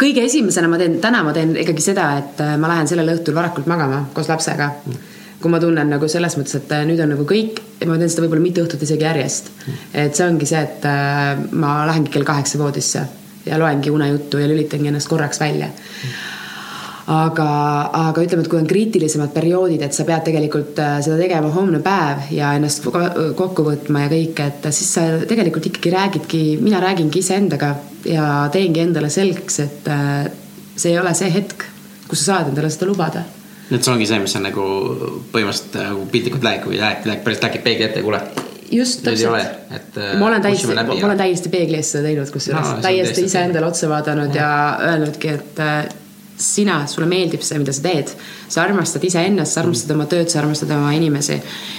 kõige esimesena ma teen, täna ma teen ikkagi seda, et äh, ma lähen sellel õhtul varakult magama koos lapsega mm. kui ma tunnen nagu selles mõttes, et äh, nüüd on nagu kõik, ma teen seda võib-olla mitu õhtut isegi järjest mm.. et see ongi see, et äh, ma lähengi kell kaheksa voodisse ja loengi unejuttu ja lülitangi ennast korraks välja. aga, aga ütleme, et kui on kriitilisemad perioodid, et sa pead tegelikult äh, seda tegema homne päev ja ennast kokku võtma ja kõik, et siis sa tegelikult ikkagi räägidki, mina räägingi iseendaga ja teengi endale selgeks, et äh, see ei ole see hetk, kus sa saad endale seda lubada. Et see ongi see, mis on nagu põhimõtteliselt nagu piltlikult läheb, kui läheb, läheb päris läkid peegli ette, kuule just täpselt. et. ma olen täiesti, ma olen täiesti peegli ees seda teinud, kusjuures no, täiesti iseendale otsa vaadanud ja, ja öelnudki, et äh, sina, sulle meeldib see, mida sa teed. sa armastad iseennast, sa armastad oma tööd, sa armastad oma inimesi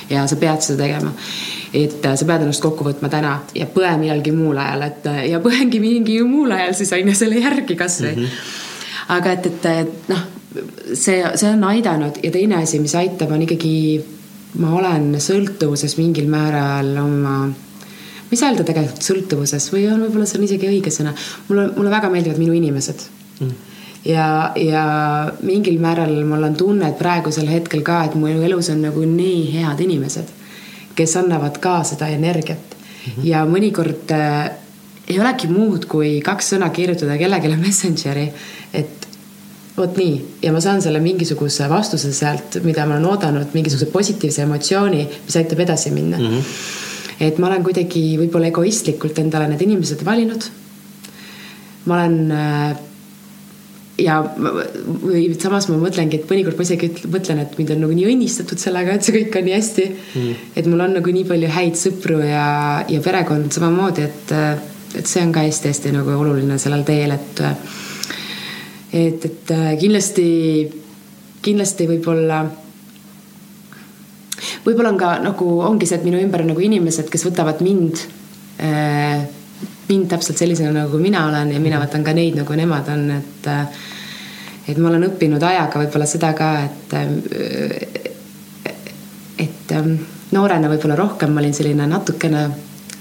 ja sa pead seda tegema. et äh, sa pead ennast kokku võtma täna ja põe millalgi muul ajal, et äh, ja põengi mingi muul ajal siis on ju selle järgi kasvõi mm. -hmm. aga et, et noh, see, see on aidanud ja teine asi, mis aitab, on ikkagi ma olen sõltuvuses mingil määral oma, ma ei saa öelda tegelikult sõltuvuses või on võib-olla see on isegi õige sõna. mulle, mulle väga meeldivad minu inimesed mm. ja, ja mingil määral mul on tunne, et praegusel hetkel ka, et mu elus on nagu nii head inimesed, kes annavad ka seda energiat mm. -hmm. ja mõnikord äh, ei olegi muud, kui kaks sõna kirjutada kellelegi Messengeri, et vot nii ja ma saan selle mingisuguse vastuse sealt, mida ma olen oodanud, mingisuguse positiivse emotsiooni, mis aitab edasi minna mm. -hmm. et ma olen kuidagi võib-olla egoistlikult endale need inimesed valinud. ma olen äh, ja või samas ma mõtlengi, et mõnikord ma isegi mõtlen, et mind on nagu nii õnnistatud sellega, et see kõik on nii hästi mm.. et mul on nagu nii palju häid sõpru ja, ja perekond samamoodi, et, et see on ka hästi-hästi nagu oluline sellel teel, et et, et äh, kindlasti, kindlasti võib-olla, võib-olla on ka nagu ongi see, et minu ümber on nagu inimesed, kes võtavad mind äh, mind täpselt sellisena, nagu mina olen ja mina võtan ka neid, nagu nemad on, et äh, et ma olen õppinud ajaga võib-olla seda ka, et et ähm, noorena võib-olla rohkem ma olin selline natukene,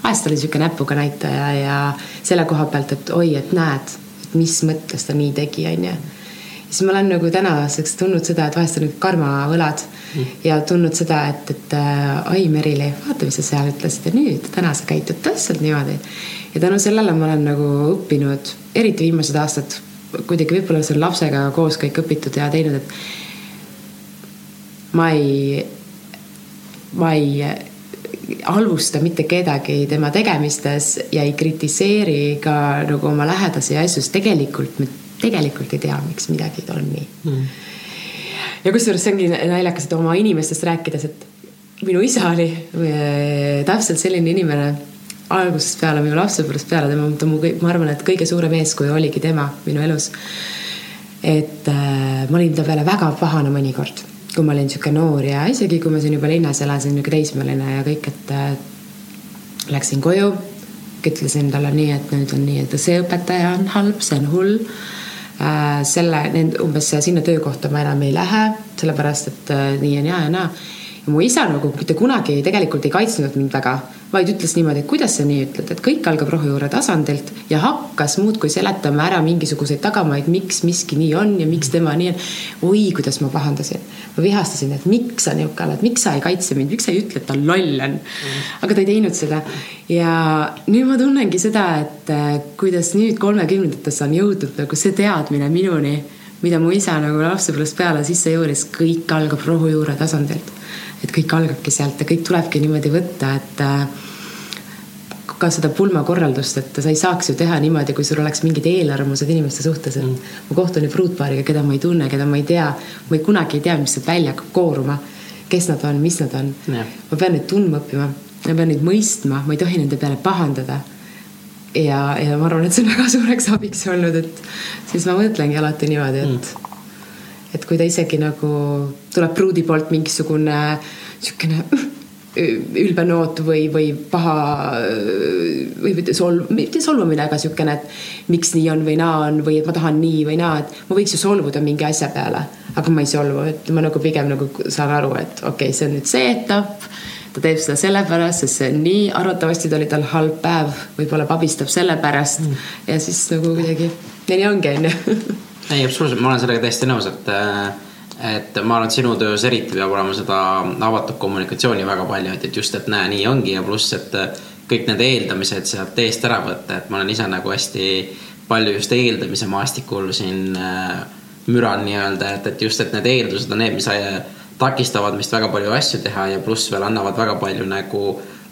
vahest oli niisugune näpuga näitaja ja selle koha pealt, et oi, et näed mis mõttes ta nii tegi, onju. siis ma olen nagu tänaseks tundnud seda, et vahest on need karmavõlad mm. ja tundnud seda, et, et äh, ai, Merili, vaata, mis sa seal ütlesid ja nüüd täna sa käitud täpselt niimoodi. ja tänu sellele ma olen nagu õppinud, eriti viimased aastad, kuidagi võib-olla on lapsega koos kõik õpitud ja teinud, et ma ei, ma ei halvusta mitte kedagi tema tegemistes ja ei kritiseeri ka nagu oma lähedasi asju, sest tegelikult me tegelikult ei tea, miks midagi on nii. Mm.. ja kusjuures see ongi naljakas, et oma inimestest rääkides, et minu isa oli äh, täpselt selline inimene algusest peale, minu lapsepõlvest peale, tema, ta mu, ma arvan, et kõige suurem eeskuju oligi tema minu elus. et äh, ma olin ta peale väga pahane mõnikord kui ma olin niisugune noor ja isegi kui ma siin juba linnas elasin, niisugune teismeline ja kõik, et äh, läksin koju, ütlesin talle nii, et nüüd on nii, et see õpetaja on halb, see on hull äh,. selle, umbes sinna töökohta ma enam ei lähe, sellepärast et äh, nii on ja ja naa. Ja mu isa nagu mitte kunagi tegelikult ei kaitsnud mind väga, vaid ütles niimoodi, et kuidas sa nii ütled, et kõik algab rohujuure tasandilt ja hakkas muudkui seletama ära mingisuguseid tagamaid, miks miski nii on ja miks tema nii on. oi, kuidas ma pahandasin, ma vihastasin, et miks sa niisugune oled, miks sa ei kaitse mind, miks sa ei ütle, et ta loll on. aga ta ei teinud seda ja nüüd ma tunnengi seda, et äh, kuidas nüüd kolmekümnendates on jõudnud nagu see teadmine minuni mida mu isa nagu lapsepõlvest peale sisse juuris, kõik algab rohujuure tasandilt et kõik algabki sealt ja kõik tulebki niimoodi võtta, et äh, ka seda pulmakorraldust, et sa ei saaks ju teha niimoodi, kui sul oleks mingid eelarvamused inimeste suhtes, et mm. ma kohtun ju pruutpaariga, keda ma ei tunne, keda ma ei tea, ma ei kunagi ei tea, mis sealt välja hakkab kooruma, kes nad on, mis nad on. ma pean neid tundma õppima, ma pean neid mõistma, ma ei tohi nende peale pahandada. ja, ja ma arvan, et see on väga suureks abiks olnud, et siis ma mõtlengi alati niimoodi, et mm et kui ta isegi nagu tuleb pruudi poolt mingisugune niisugune ülbe noot või, või paha või mitte solv-, mitte solvumine, aga niisugune, et miks nii on või naa on või et ma tahan nii või naa, et ma võiks ju solvuda mingi asja peale, aga ma ei solvu, et ma nagu pigem nagu saan aru, et okei okay,, see on nüüd see etapp ta teeb seda sellepärast, sest see on nii, arvatavasti ta oli tal halb päev, võib-olla pabistab sellepärast mm. ja siis nagu kuidagi, ja nii ongi, onju ei, absoluutselt, ma olen sellega täiesti nõus, et, et ma arvan, et sinu töös eriti peab olema seda avatud kommunikatsiooni väga palju, et, et just, et näe, nii ongi ja pluss, et kõik need eeldamised sealt eest ära võtta, et ma olen ise nagu hästi palju just eeldamise maastikul siin äh, müran nii-öelda, et, et just, et need eeldused on need, mis takistavad meist väga palju asju teha ja pluss veel annavad väga palju nagu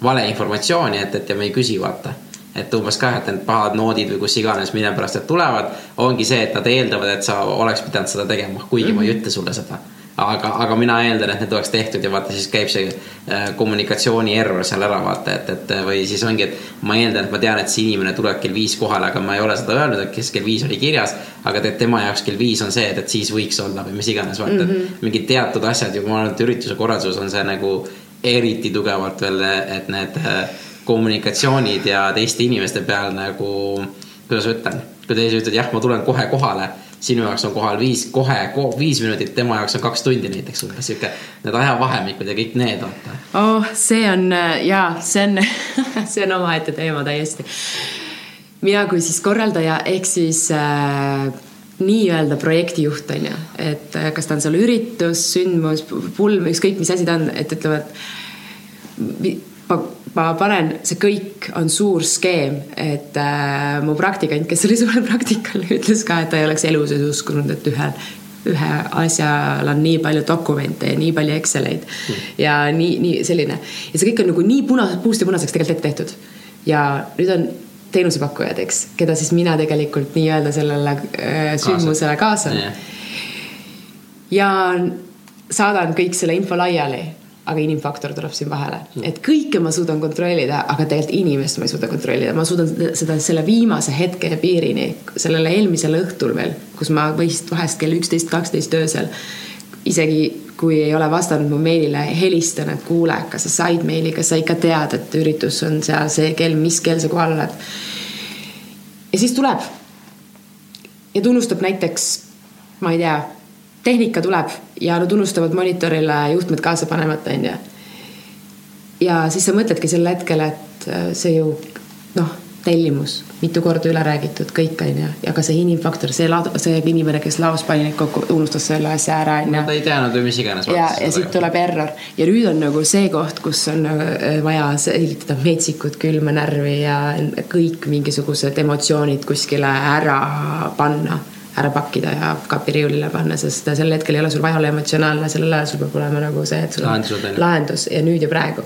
valeinformatsiooni, et, et ja me ei küsi, vaata et umbes ka, et need pahad noodid või kus iganes, mille pärast need tulevad, ongi see, et nad eeldavad, et sa oleks pidanud seda tegema, kuigi mm -hmm. ma ei mhm. ütle sulle seda. aga, aga mina eeldan, et need oleks tehtud ja vaata, siis käib see äh, kommunikatsiooni error seal ära, vaata, et, et või siis ongi, et ma eeldan, et ma tean, et see inimene tuleb kell viis kohale, aga ma ei ole seda öelnud, et kes kell viis oli kirjas. aga tead, tema jaoks kell viis on see, et, et siis võiks olla või mis iganes, vaata mm, -hmm. et mhm. mingid teatud asjad ju, ma arvan, et ürituse korralduses on see nagu eriti tugevalt veel, et need äh, kommunikatsioonid ja teiste inimeste peal nagu, kuidas ma ütlen, kui teised ütlevad jah, ma tulen kohe kohale, sinu jaoks on kohal viis, kohe ko, viis minutit, tema jaoks on kaks tundi näiteks umbes sihuke, need ajavahemikud ja kõik need vaata. oh, see on ja see on see on omaette teema täiesti. mina kui siis korraldaja ehk siis äh, nii-öelda projektijuht on ju, et äh, kas ta on seal üritus, sündmus, pulm, ükskõik mis asi ta on, et ütlevad ma, ma panen, see kõik on suur skeem, et äh, mu praktikant, kes oli suurel praktikal, ütles ka, et ta ei oleks elu sees uskunud, et ühel ühe asjal on nii palju dokumente ja nii palju Exceleid mm. ja nii, nii selline ja see kõik on nagu nii puna, puust ja punaseks tegelikult ette tehtud. ja nüüd on teenusepakkujad, eks, keda siis mina tegelikult nii-öelda sellele äh, sündmusele kaasan. ja saadan kõik selle info laiali aga inimfaktor tuleb siin vahele, et kõike ma suudan kontrollida, aga tegelikult inimest ma ei suuda kontrollida, ma suudan seda selle viimase hetke piirini, sellele eelmisel õhtul veel, kus ma võist vahest kell üksteist, kaksteist öösel isegi kui ei ole vastanud mu meilile, helistan, et kuule, kas sa said meili, kas sa ikka tead, et üritus on seal see kell, mis kell sa kohal oled. ja siis tuleb. Ja tunnustab näiteks, ma ei tea tehnika tuleb ja nad unustavad monitorile juhtmed kaasa panemata, onju. ja siis sa mõtledki sel hetkel, et äh, see ju noh, tellimus, mitu korda üle räägitud, kõik onju, ja ka see inimfaktor, see see inimene, kes laos pani neid kokku, unustas selle asja ära onju. ta ei teadnud või mis iganes. ja, ja siit tuleb error ja nüüd on nagu see koht, kus on äh, vaja säilitada metsikut külma närvi ja kõik mingisugused emotsioonid kuskile ära panna ära pakkida ja kapiriiulile panna, sest sel hetkel ei ole sul vaja olla emotsionaalne, sellel ajal sul peab olema nagu see, et sul on lahendus ja nüüd ja praegu.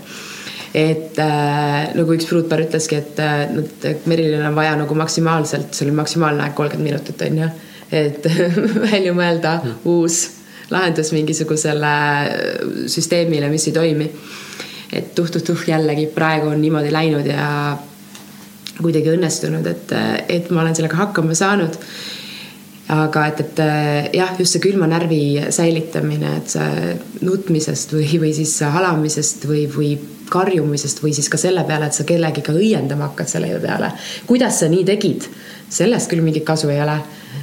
et äh, nagu üks pruutpaar ütleski, et äh, Merilil on vaja nagu maksimaalselt, see oli maksimaalne aeg kolmkümmend minutit on ju, et välja mõelda mm. uus lahendus mingisugusele süsteemile, mis ei toimi. et tuh-tuh-tuh jällegi praegu on niimoodi läinud ja kuidagi õnnestunud, et, et ma olen sellega hakkama saanud aga et, et äh, jah, just see külma närvi säilitamine, et see nutmisest või, või siis halamisest või, või karjumisest või siis ka selle peale, et sa kellegiga õiendama hakkad selle peale. kuidas sa nii tegid, sellest küll mingit kasu ei ole.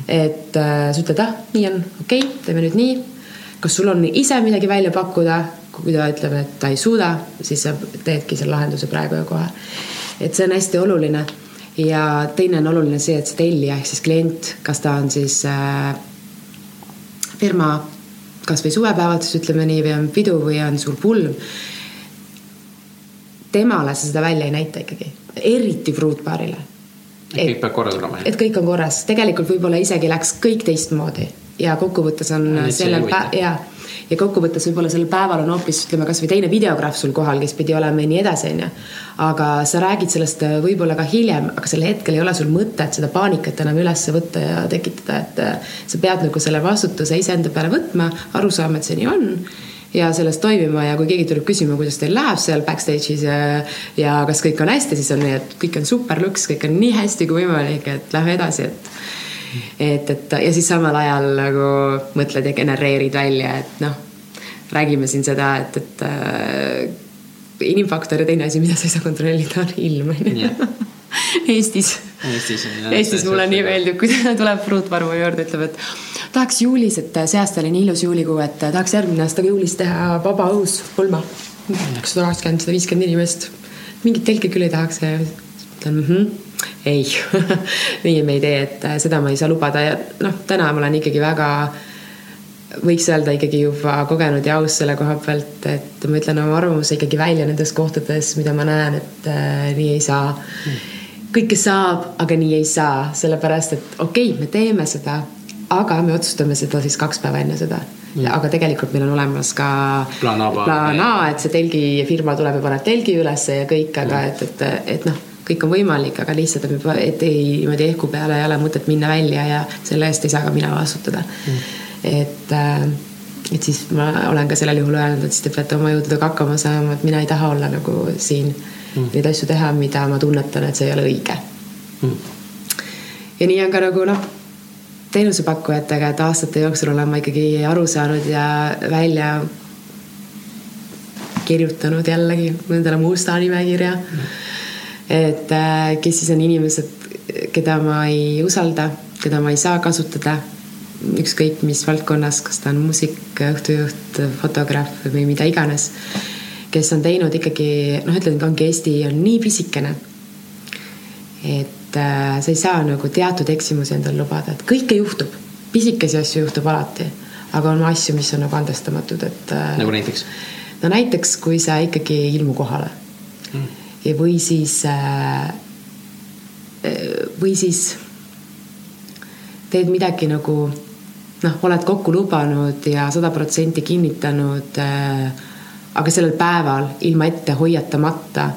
et äh, sa ütled, ah, nii on, okei okay,, teeme nüüd nii. kas sul on ise midagi välja pakkuda, kui ta ütleb, et ta ei suuda, siis sa teedki selle lahenduse praegu ja kohe. et see on hästi oluline ja teine on oluline see, et see tellija ehk siis klient, kas ta on siis äh, firma kasvõi suvepäevadus, ütleme nii, või on pidu või on sul pulm. temale sa seda välja ei näita ikkagi, eriti fruutbaarile. et kõik peab korda tulema. et kõik on korras, tegelikult võib-olla isegi läks kõik teistmoodi ja kokkuvõttes on sellel päeval ja ja kokkuvõttes võib-olla sellel päeval on hoopis ütleme kasvõi teine videograaf sul kohal, kes pidi olema ja nii edasi, onju. aga sa räägid sellest äh, võib-olla ka hiljem, aga sel hetkel ei ole sul mõtet seda paanikat enam üles võtta ja tekitada, et äh, sa pead nagu selle vastutuse iseenda peale võtma, aru saama, et see nii on ja sellest toimima ja kui keegi tuleb küsima, kuidas teil läheb seal backstage'is ja, ja kas kõik on hästi, siis on nii, et kõik on super luks, kõik on nii hästi kui võimalik, et lähme edasi, et et, et ja siis samal ajal nagu mõtled ja genereerid välja, et noh, räägime siin seda, et, et äh, inimfaktor ja teine asi, mida sa ei saa kontrollida, on ilm onju. Eestis, Eestis, Eestis mulle nii meeldib, kui tuleb pruutvaru juurde, ütleb, et tahaks juulis, et see aasta oli nii ilus juulikuu, et tahaks järgmine aasta juulis teha vaba õhus pulma. kakssada kakskümmend, sada viiskümmend inimest. mingit telki küll ei tahaks ja ütlen mhmh ei. Nii me ei tee, et seda ma ei saa lubada. Ja noh, täna ma olen ikkagi väga, võiks öelda ikkagi juba kogenud ja aus selle koha pealt, et ma ütlen oma arvamuse ikkagi välja nendes kohtades, mida ma näen, et äh, nii ei saa. Mm.. kõike saab, aga nii ei saa, sellepärast et okei okay,, me teeme seda, aga me otsustame seda siis kaks päeva enne seda. Mm.. aga tegelikult meil on olemas ka plaan A, plaan A, et see telgifirma tuleb ja paneb telgi ülesse ja kõik, aga mm. et, et, et noh kõik on võimalik, aga lihtsalt, et ei niimoodi ehku peale ei ole mõtet minna välja ja selle eest ei saa ka mina vastutada. Mm.. et, äh, et siis ma olen ka sellel juhul öelnud, et siis te peate oma jõududega hakkama saama, et mina ei taha olla nagu siin mm. neid asju teha, mida ma tunnetan, et see ei ole õige. Mm.. ja nii on ka nagu noh, teenusepakkujatega, et aastate jooksul olen ma ikkagi aru saanud ja välja kirjutanud jällegi endale musta nimekirja. Mm et äh, kes siis on inimesed, keda ma ei usalda, keda ma ei saa kasutada ükskõik mis valdkonnas, kas ta on muusik, õhtujuht, fotograaf või mida iganes, kes on teinud ikkagi noh, ütlen, ongi Eesti on nii pisikene. et äh, sa ei saa nagu teatud eksimusi endale lubada, et kõike juhtub, pisikesi asju juhtub alati, aga on asju, mis on nagu andestamatud, et äh,. nagu näiteks? no näiteks, kui sa ikkagi ei ilmu kohale või siis, äh, või siis teed midagi nagu noh, oled kokku lubanud ja sada protsenti kinnitanud. Äh, aga sellel päeval ilma ette hoiatamata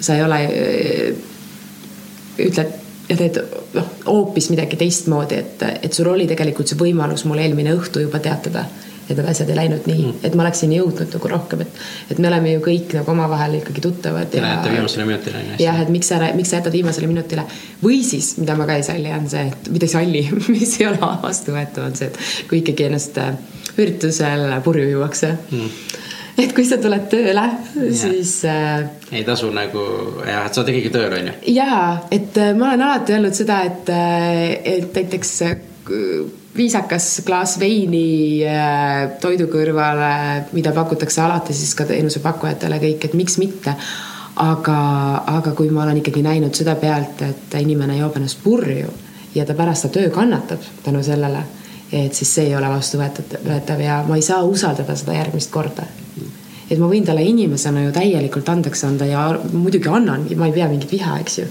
sa ei ole, äh, ütled ja teed noh, hoopis midagi teistmoodi, et, et sul oli tegelikult see võimalus mulle eelmine õhtu juba teatada et need asjad ei läinud nii mm., et ma oleksin jõudnud nagu rohkem, et, et me oleme ju kõik nagu omavahel ikkagi tuttavad. Te lähete viimasele minutile jah, et miks sa, miks sa jätad viimasele minutile või siis, mida ma ka ei salli, on see, et mida ei salli mis ei ole vastuvõetav, on see, et kui ikkagi ennast äh, üritusel purju juuakse mm et kui sa tuled tööle, siis äh,. ei tasu nagu jah, et sa oled ikkagi tööl on ju. ja, et äh, ma olen alati öelnud seda, et, äh, et näiteks äh, viisakas klaas veini äh, toidu kõrvale, mida pakutakse alati siis ka teenusepakkujatele kõik, et miks mitte. aga, aga kui ma olen ikkagi näinud seda pealt, et inimene joob ennast purju ja ta pärast ta töö kannatab tänu sellele, et siis see ei ole vastuvõetav ja ma ei saa usaldada seda järgmist korda. et ma võin talle inimesena ju täielikult andeks anda ja muidugi annangi, ma ei pea mingit viha, eks ju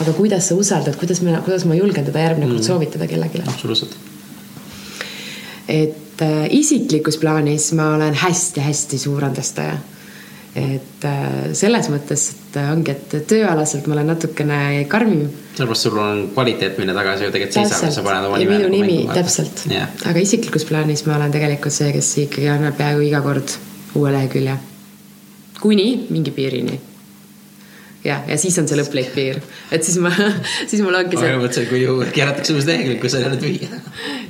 aga kuidas sa usaldad, kuidas ma, kuidas ma julgen teda järgmine kord mm. soovitada kellelegi? absoluutselt et äh, isiklikus plaanis ma olen hästi-hästi suur andestaja. et äh, selles mõttes, et ongi, et tööalaselt ma olen natukene karmim. sellepärast sul on kvaliteet, mille taga sa ju tegelikult seisad, sa paned oma nime. minu nagu nimi, täpselt yeah.. aga isiklikus plaanis ma olen tegelikult see, kes ikkagi annab peaaegu iga kord uue lehekülje. kuni mingi piirini ja, ja siis on see lõplik piir, et siis ma, siis mul ongi see. ma mõtlesin, kui ju keeratakse uus lehekülg, kui sa ei ole tühi.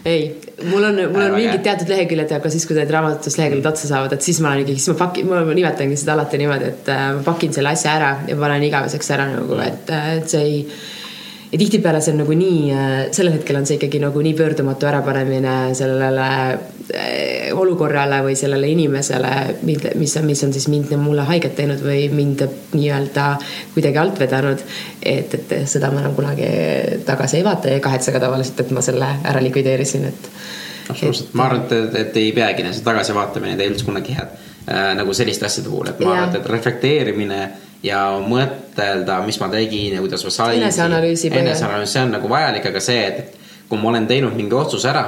Ei, mul on, mul on mingid teatud leheküljed, aga siis, kui need raamatutest leheküljed otsa saavad, et siis ma olen ikkagi, siis ma pakin, ma nimetangi seda alati niimoodi, et äh, ma pakin selle asja ära ja panen igaveseks ära nagu, et, äh, et see ei ja tihtipeale see on nagu nii, äh, sellel hetkel on see ikkagi nagu nii pöördumatu ärapanemine sellele olukorrale või sellele inimesele, mis mis on siis mind, mulle haiget teinud või mind nii-öelda kuidagi alt vedanud. et, et seda ma enam kunagi tagasi ei vaata ja ei kahetse ka tavaliselt, et ma selle ära likvideerisin, et. absoluutselt, ma arvan, et, et ei peagi see tagasivaatamine ei tee üldse kunagi head äh, nagu selliste asjade puhul, et ma arvan, et reflekteerimine ja mõtelda, mis ma tegin ja kuidas ma sain. eneseanalüüsi. eneseanalüüs, see on nagu vajalik, aga see, et kui ma olen teinud mingi otsuse ära,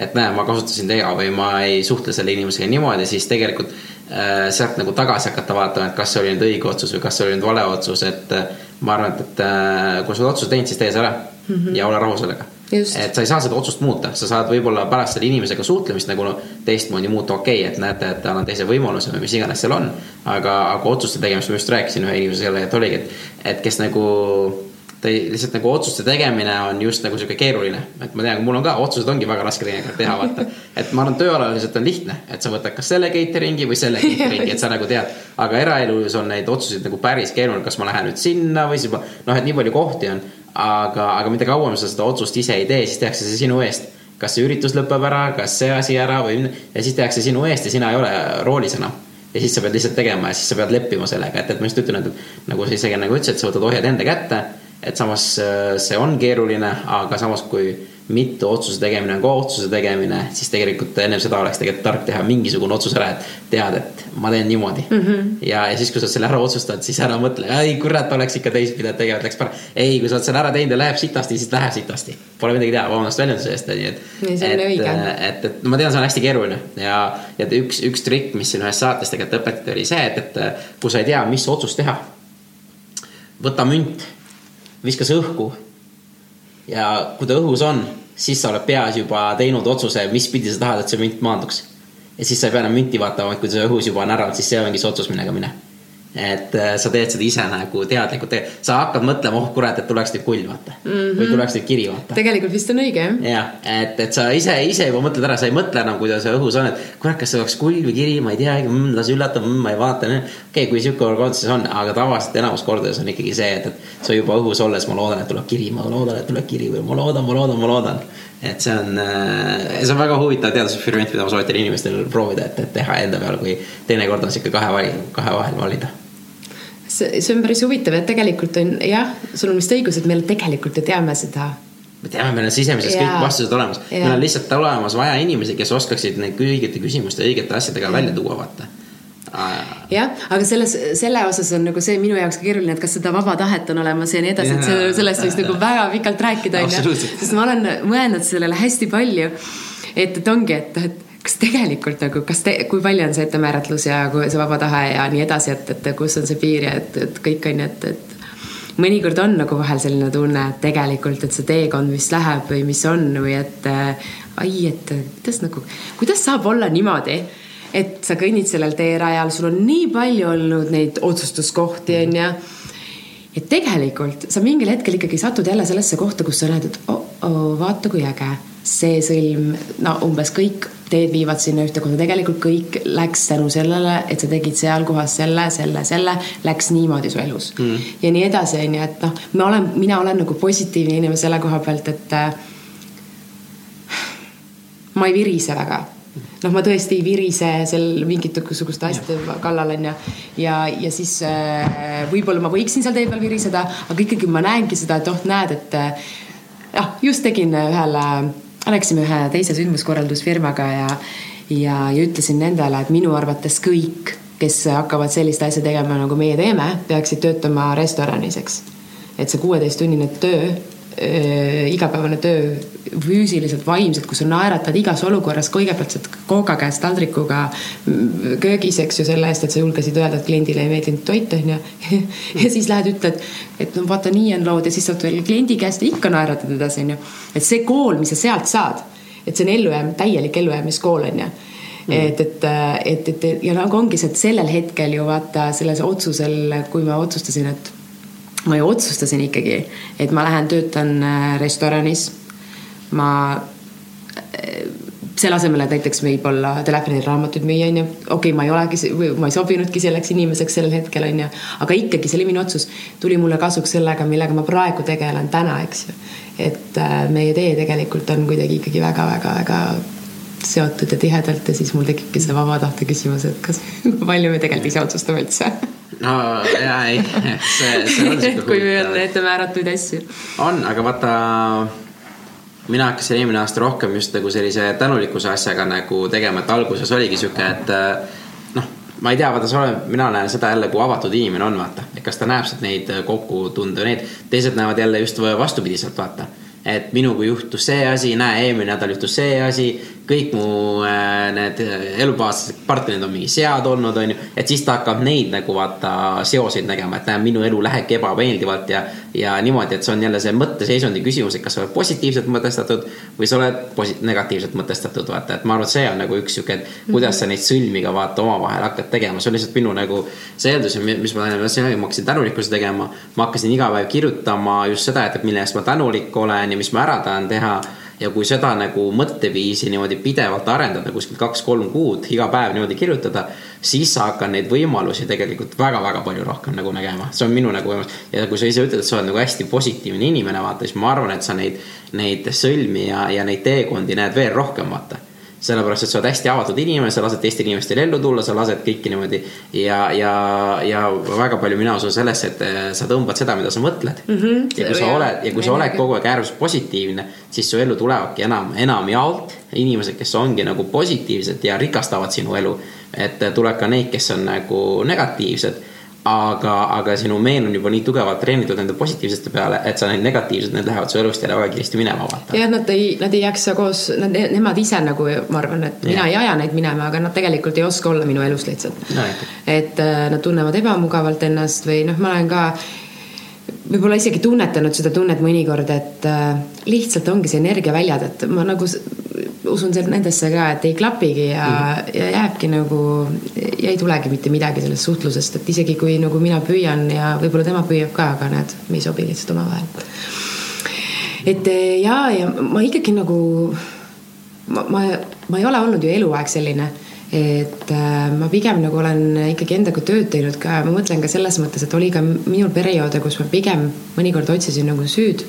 et näe, ma kasutasin tega või ma ei suhtle selle inimesega niimoodi, siis tegelikult äh, sealt nagu tagasi hakata vaatama, et kas see oli nüüd õige otsus või kas see oli nüüd vale otsus, et äh, ma arvan, et, et äh, kui sa oled otsuse teinud, siis tee see ära mm -hmm. ja ole rahul sellega et sa ei saa seda otsust muuta, sa saad võib-olla pärast selle inimesega suhtlemist nagu no, teistmoodi muuta, okei okay,, et näete, et annan teise võimaluse või mis iganes seal on. aga, aga otsuste tegemist ma just rääkisin ühe inimesega, et oligi, et, et kes nagu ta ei, lihtsalt nagu otsuste tegemine on just nagu sihuke keeruline, et ma tean, mul on ka otsused ongi väga raske teinekord teha, vaata. et ma arvan, tööalaliselt on lihtne, et sa võtad kas selle catering'i või selle catering'i, et sa nagu tead. aga eraelus on neid otsuseid nagu päris keeruline, kas ma lähen nüüd sinna või siis ma noh, et nii palju kohti on aga, aga mida kauem sa seda otsust ise ei tee, siis tehakse see sinu eest. kas see üritus lõpeb ära, kas see asi ära või ja siis tehakse sinu eest ja sina ei ole roolis enam. ja siis sa pead lihtsalt tegema ja siis sa pead leppima sellega, et, et ma just ütlen, et nagu sa isegi nagu ütlesid, sa võtad ohjad enda kätte. Et samas äh, see on keeruline, aga samas kui mitte otsuse tegemine on ka otsuse tegemine, siis tegelikult ennem seda oleks tegelikult tark teha mingisugune otsus ära, et tead, et ma teen niimoodi mm. -hmm. ja, ja siis, kui sa oled selle ära otsustanud, siis ära mõtle, ei kurat, oleks ikka teistpidi, et tegelikult läks parem. ei, kui sa oled selle ära teinud ja läheb sitasti, siis läheb sitasti. Pole midagi teha, vabandust väljenduse eest, nii et. et, et, et ma tean, see on hästi keeruline ja, ja üks, üks trikk, mis siin ühes saates tegelikult õpetati, oli see, et, et kui sa ei tea, mis otsust teha. võta münt, viska see õhku. ja kui ta õhus on siis sa oled peas juba teinud otsuse, mis pidi sa tahad, et see münt maanduks. ja siis sa ei pea enam münti vaatama, kui see õhus juba on ära, siis see ongi see otsus, millega mine et äh, sa teed seda ise nagu teadlikult, sa hakkad mõtlema, oh kurat, et tuleks nüüd kull, vaata mm. -hmm. või tuleks nüüd kiri, vaata. tegelikult vist on õige, jah. jah, et, et sa ise, ise juba mõtled ära, sa ei mõtle enam, kuidas õhus on, et kurat, kas see oleks kull või kiri, ma ei teagi mm,, las üllatab mm,, ma ei vaata. okei okay,, kui sihuke olukord siis on, aga tavaliselt enamus kordades on ikkagi see, et, et sa juba õhus olles, ma loodan, et tuleb kiri, ma loodan, et tuleb kiri või ma loodan, ma loodan, ma loodan et see on, äh, see on väga huvitav teaduseksperiment, mida ma soovitan inimestel proovida, et, et teha enda peal, kui teinekord on sihuke kahe vali, kahe vahel valida see, see on päris huvitav, et tegelikult on jah, sul on vist õigus, et me tegelikult ju teame seda. me teame, meil on sisemises kõik vastused olemas, meil on lihtsalt olemas vaja inimesi, kes oskaksid neid õigete küsimuste, õigete asjadega välja tuua, vaata. Jah, aga selles, selle osas on nagu see minu jaoks ka keeruline, et kas seda vaba tahet on olemas ja nii edasi, et sellest võiks nagu väga pikalt rääkida, onju. sest ma olen mõelnud sellele hästi palju. et, et ongi, et, et kas tegelikult nagu, kas te, kui palju on see ettemääratlus ja see vaba tahe ja nii edasi, et, et kus on see piir ja et, et kõik on ju, et, et mõnikord on nagu vahel selline tunne, et tegelikult, et see teekond, mis läheb või mis on või et äh, ai, et kuidas nagu, kuidas saab olla niimoodi et sa kõnnid sellel teerajal, sul on nii palju olnud neid otsustuskohti, onju. et tegelikult sa mingil hetkel ikkagi satud jälle sellesse kohta, kus sa näed, et oh, oh, vaata kui äge, see sõlm, no umbes kõik teed viivad sinna ühte kohta, tegelikult kõik läks tänu sellele, et sa tegid seal kohas selle, selle, selle, läks niimoodi su elus mm. ja nii edasi, onju, et noh, ma olen, mina olen nagu positiivne inimene selle koha pealt, et äh, ma ei virise väga noh, ma tõesti ei virise seal mingisuguste asjade kallal onju. ja, ja siis äh, võib-olla ma võiksin seal tee peal viriseda, aga ikkagi ma näengi seda, et oh, näed, et äh, jah, just tegin ühele, läksime ühe teise sündmuskorraldusfirmaga ja, ja, ja ütlesin nendele, et minu arvates kõik, kes hakkavad sellist asja tegema, nagu meie teeme, peaksid töötama restoranis, eks. et see kuueteisttunnine töö igapäevane töö füüsiliselt, vaimselt, kus sa naeratad igas olukorras, kõigepealt saad kooga käest taldrikuga köögis, eks ju, selle eest, et sa julgesid öelda, et kliendile ei meeldinud toit, onju. ja siis lähed, ütled, et no vaata, nii on lood ja siis saad veel kliendi käest ikka naeratad edasi, onju. et see kool, mis sa sealt saad, et see on ellujääm-, täielik ellujäämiskool, onju Mm. et, et, et, et ja nagu ongi see, et sellel hetkel ju vaata selles otsusel, kui ma otsustasin, et ma ju otsustasin ikkagi, et ma lähen töötan äh, restoranis. ma äh, selle asemel, et näiteks võib-olla telefonil raamatuid müüa, onju. okei okay,, ma ei olegi, ma ei sobinudki selleks inimeseks sellel hetkel, onju. aga ikkagi, see oli minu otsus. tuli mulle kasuks sellega, millega ma praegu tegelen täna, eks ju. et äh, meie tee tegelikult on kuidagi ikkagi väga-väga-väga seotud ja tihedalt ja siis mul tekibki see vaba tahte küsimus, et kas, kui palju me tegelikult ise otsustame üldse no jaa, ei, see, see on siuke kui on ette määratud asju. on, aga vaata mina hakkasin eelmine aasta rohkem just nagu sellise tänulikkuse asjaga nagu tegema, et alguses oligi sihuke, et äh, noh, ma ei tea, vaata, sa oled, mina näen seda jälle, kui avatud inimene on, vaata. et kas ta näeb sealt neid kokkutunde, neid, teised näevad jälle just vastupidiselt, vaata et minuga juhtus see asi, näe, eelmine nädal juhtus see asi, kõik mu äh, need elukaaslased, partnerid on mingi sead olnud, onju. et siis ta hakkab neid nagu vaata seoseid nägema, et näe, minu elu lähebki ebameeldivalt ja, ja niimoodi, et see on jälle see mõtteseisundi küsimus, et kas sa oled positiivselt mõtestatud või sa oled posi-, negatiivselt mõtestatud, vaata, et ma arvan, et see on nagu üks sihuke, et kuidas sa neid sõlmi ka vaata omavahel hakkad tegema, see on lihtsalt minu nagu see eeldus, mis ma ma hakkasin tänulikkuse tegema. ma hakkasin iga päev kirjutama just seda, et mille eest ma tänulik olen ja mis ma ära tahan teha ja kui seda nagu mõtteviisi niimoodi pidevalt arendada kuskil kaks-kolm kuud, iga päev niimoodi kirjutada, siis sa hakkad neid võimalusi tegelikult väga-väga palju rohkem nagu nägema. see on minu nagu võimalus ja kui sa ise ütled, et sa oled nagu hästi positiivne inimene, vaata, siis ma arvan, et sa neid, neid sõlmi ja, ja neid teekondi näed veel rohkem, vaata sellepärast, et sa oled hästi avatud inimene, sa lased teistel inimestel ellu tulla, sa lased kõiki niimoodi. ja, ja, ja väga palju mina usun sellesse, et eh, sa tõmbad seda, mida sa mõtled mm. -hmm. ja kui sa oled ja kui sa oled kogu aeg äärmiselt positiivne, siis su ellu tulevadki enam, enamjaolt inimesed, kes ongi nagu positiivsed ja rikastavad sinu elu. et tuleb ka neid, kes on nagu negatiivsed aga, aga sinu meel on juba nii tugevalt treenitud nende positiivsete peale, et sa need negatiivsed, need lähevad su elust jälle väga kiiresti minema, vaata. jah, nad ei, nad ei jaksa koos, nad, nemad ise nagu ma arvan, et mina ja. ei aja neid minema, aga nad tegelikult ei oska olla minu elus lihtsalt no,. et äh, nad tunnevad ebamugavalt ennast või noh, ma olen ka võib-olla isegi tunnetanud seda tunnet mõnikord, et äh, lihtsalt ongi see energiaväljad, et ma nagu usun nendesse ka, et ei klapigi ja mm., ja jääbki nagu, ja ei tulegi mitte midagi sellest suhtlusest, et isegi kui nagu mina püüan ja võib-olla tema püüab ka, aga näed, me ei sobi lihtsalt omavahel. et ja, ja ma ikkagi nagu, ma, ma, ma ei ole olnud ju eluaeg selline et äh, ma pigem nagu olen ikkagi endaga tööd teinud ka, ma mõtlen ka selles mõttes, et oli ka minul perioode, kus ma pigem mõnikord otsisin nagu süüd.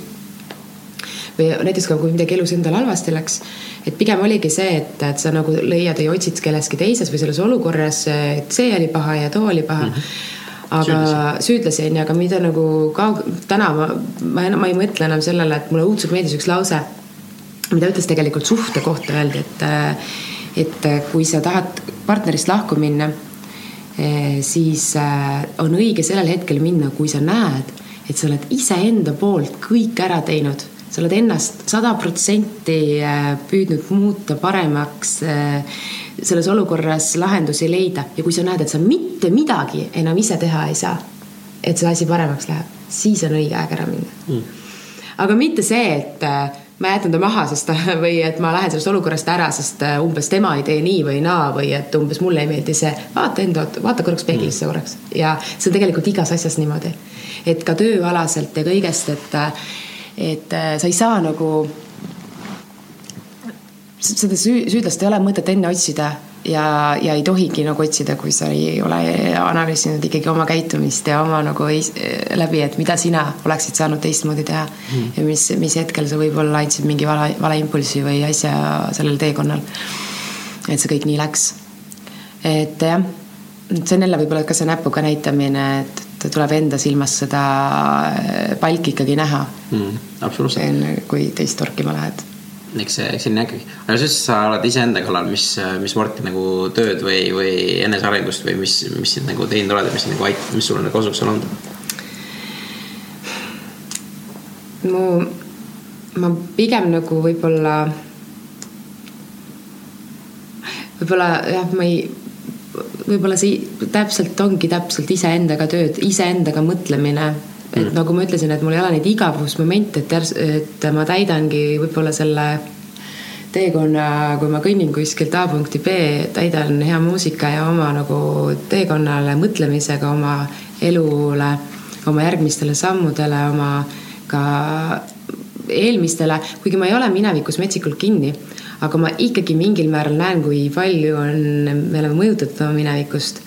Või näiteks ka, kui midagi elus endal halvasti läks, et pigem oligi see, et, et sa nagu leiad ja otsid kelleski teises või selles olukorras, et see oli paha ja too oli paha. Mm. -hmm aga süüdlasi. on ju, aga mida nagu kaug-, täna ma, ma, ma ei mõtle enam sellele, et mulle õudselt meeldis üks lause, mida ütles tegelikult suhte kohta öeldi, et, et kui sa tahad partnerist lahku minna, siis on õige sellel hetkel minna, kui sa näed, et sa oled iseenda poolt kõik ära teinud. Sa oled ennast sada protsenti äh, püüdnud muuta paremaks, äh, selles olukorras lahendusi leida. Ja kui sa näed, et sa mitte midagi enam ise teha ei saa, et see asi paremaks läheb, siis on õige aeg ära minna. Mm.. aga mitte see, et äh, ma jätan ta maha, sest või et ma lähen sellest olukorrast ära, sest umbes tema ei tee nii või naa või et umbes mulle ei meeldi see. vaata enda, vaata korraks peeglisse mm. korraks ja see on tegelikult igas asjas niimoodi. et ka tööalaselt ja kõigest, et et äh, sa ei saa nagu, seda süü, süüdlast ei ole mõtet enne otsida ja, ja ei tohigi nagu otsida, kui sa ei ole analüüsinud ikkagi oma käitumist ja oma nagu ei, läbi, et mida sina oleksid saanud teistmoodi teha mm. ja mis, mis hetkel sa võib-olla andsid mingi vale, valeimpulsi või asja sellel teekonnal. et see kõik nii läks. et jah, see on jälle võib-olla ka see näpuga näitamine, et tuleb enda silmas seda äh, palki ikkagi näha mm,. absoluutselt. kui teist torkima lähed. Eks see, eks nii ikkagi. aga sa ütlesid, sa oled iseenda kallal, mis, mis sporti nagu tööd või, või enesearendust või mis, mis sind nagu teinud oled ja mis nagu ait-, mis sulle nagu kasuks on olnud? mu, ma pigem nagu võib-olla, võib-olla jah, ma ei võib-olla see täpselt ongi täpselt iseendaga tööd, iseendaga mõtlemine. Et mm. nagu ma ütlesin, et mul ei ole neid igavusmomente, et järs-, et ma täidangi võib-olla selle teekonna, kui ma kõnnin kuskilt A punkti B, täidan hea muusika ja oma nagu teekonnale mõtlemisega, oma elule, oma järgmistele sammudele, oma ka eelmistele, kuigi ma ei ole minevikus metsikult kinni, aga ma ikkagi mingil määral näen, kui palju on, me oleme mõjutatud oma minevikust.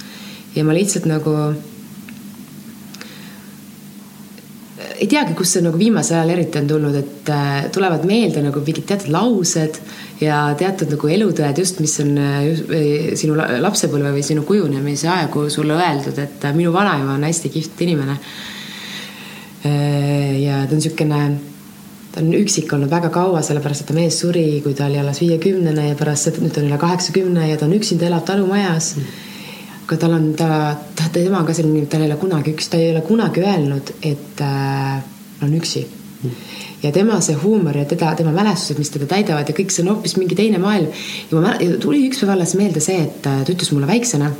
ja ma lihtsalt nagu ei teagi, kust see nagu viimasel ajal eriti on tulnud, et äh, tulevad meelde nagu mingid teatud laused ja teatud nagu elutõed just, mis on äh, just, sinu lapsepõlve või sinu kujunemise aegu sulle öeldud, et äh, minu vanaema on hästi kihvt inimene. ja ta on niisugune, ta on üksik olnud väga kaua, sellepärast et ta mees suri, kui ta oli alles viiekümnene ja pärast seda, nüüd on üle kaheksakümne ja ta on üksinda, elab talumajas mm aga tal on, ta, ta, tema on ka selline, tal ei ole kunagi üks, ta ei ole kunagi öelnud, et äh, on üksi mm. ja tema see huumor ja teda, tema mälestused, mis teda täidavad ja kõik see on hoopis mingi teine maailm. ja ma, tuli üks päev alles meelde see, et äh, ta ütles mulle väiksena,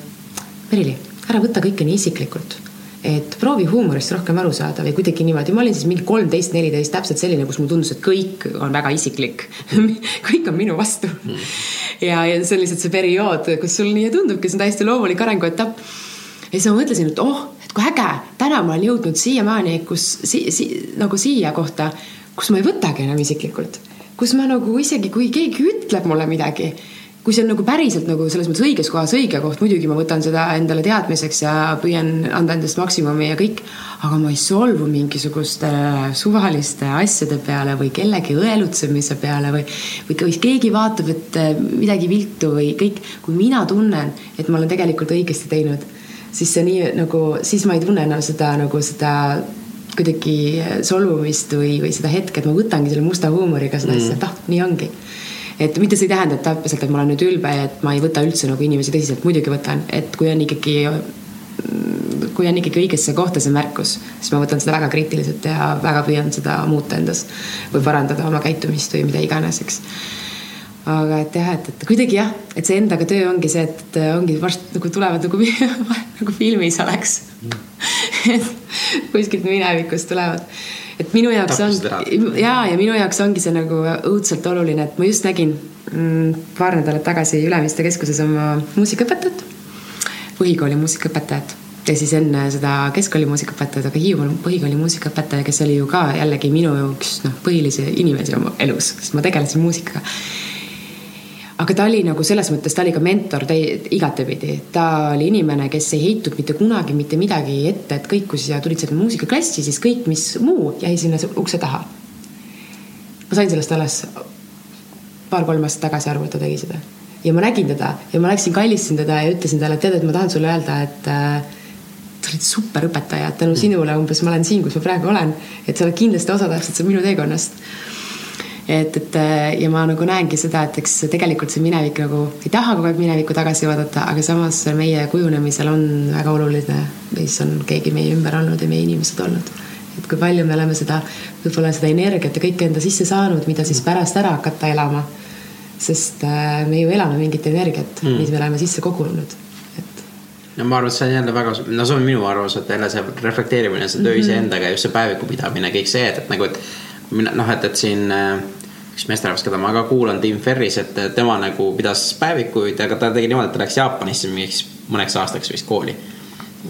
Merili, ära võta kõike nii isiklikult et proovi huumorist rohkem aru saada või kuidagi niimoodi, ma olin siis mingi kolmteist, neliteist, täpselt selline, kus mulle tundus, et kõik on väga isiklik kõik on minu vastu mm. ja, ja see on lihtsalt see periood, kus sul nii tundubki, see on täiesti loomulik arenguetapp. ja siis ma mõtlesin, et oh, et kui äge, täna ma olen jõudnud siiamaani, kus si, si, nagu siia kohta, kus ma ei võtagi enam isiklikult, kus ma nagu isegi, kui keegi ütleb mulle midagi kui see on nagu päriselt nagu selles mõttes õiges kohas õige koht, muidugi ma võtan seda endale teadmiseks ja püüan anda endast maksimumi ja kõik, aga ma ei solvu mingisuguste suvaliste asjade peale või kellegi õelutsemise peale või, või keegi vaatab, et eh, midagi viltu või kõik, kui mina tunnen, et ma olen tegelikult õigesti teinud, siis see nii nagu, siis ma ei tunne enam seda nagu seda kuidagi solvumist või, või seda hetke, et ma võtangi selle musta huumoriga seda mm. asja, et ah, nii ongi et mitte see ei tähenda, et täpselt, et ma olen nüüd ülbe et ma ei võta üldse nagu inimesi tõsiselt, muidugi võtan, et kui on ikkagi, kui on ikkagi õigesse kohta see märkus, siis ma võtan seda väga kriitiliselt ja väga püüan seda muuta endas või parandada oma käitumist või mida iganes, eks. Aga et jah, et, et kuidagi jah, et see endaga töö ongi see, et ongi varsti nagu tulevad nagu, nagu filmis oleks. Mm. kuskilt minevikust tulevad et minu jaoks on ja, ja minu jaoks ongi see nagu õudselt oluline, et ma just nägin mm, paar nädalat tagasi Ülemiste keskuses oma muusikaõpetajat, põhikooli muusikaõpetajat. Ja siis enne seda keskkooli muusikaõpetajat, aga Hiiumaa põhikooli muusikaõpetaja, kes oli ju ka jällegi minu üks noh, põhilisi inimesi oma elus, sest ma tegelesin muusikaga aga ta oli nagu selles mõttes, ta oli ka mentor igatepidi. ta oli inimene, kes ei heitnud mitte kunagi mitte midagi ette, et kõik, kui sa tulid sinna muusikaklassi, siis kõik, mis muu jäi sinna ukse taha. ma sain sellest alles paar-kolm aastat tagasi aru, et ta tegi seda. ja ma nägin teda ja ma läksin, kallistasin teda ja ütlesin talle, et tead, et ma tahan sulle öelda, et äh, sa olid super õpetaja, et tänu sinule umbes ma olen siin, kus ma praegu olen. et sa oled kindlasti osa täpselt minu teekonnast et, et ja ma nagu näengi seda, et eks tegelikult see minevik nagu ei taha kogu aeg minevikku tagasi vaadata, aga samas meie kujunemisel on väga oluline, mis on keegi meie ümber olnud ja meie inimesed olnud. et kui palju me oleme seda, võib-olla seda energiat ja kõike enda sisse saanud, mida siis pärast ära hakata elama. sest äh, me ju elame mingit energiat mm., mis me oleme sisse kogunud no ma arvan, et see on jälle väga, no see on minu arvamus, et jälle see reflekteerimine, see töö mm -hmm. iseendaga, just see päeviku pidamine, kõik see, et, et nagu, et mina noh, et, et siin äh, üks meesterahvas, keda ma ka kuulan, Tim Ferris, et tema nagu pidas päevikuid, aga ta tegi niimoodi, et ta läks Jaapanisse mingiks mõneks aastaks vist kooli.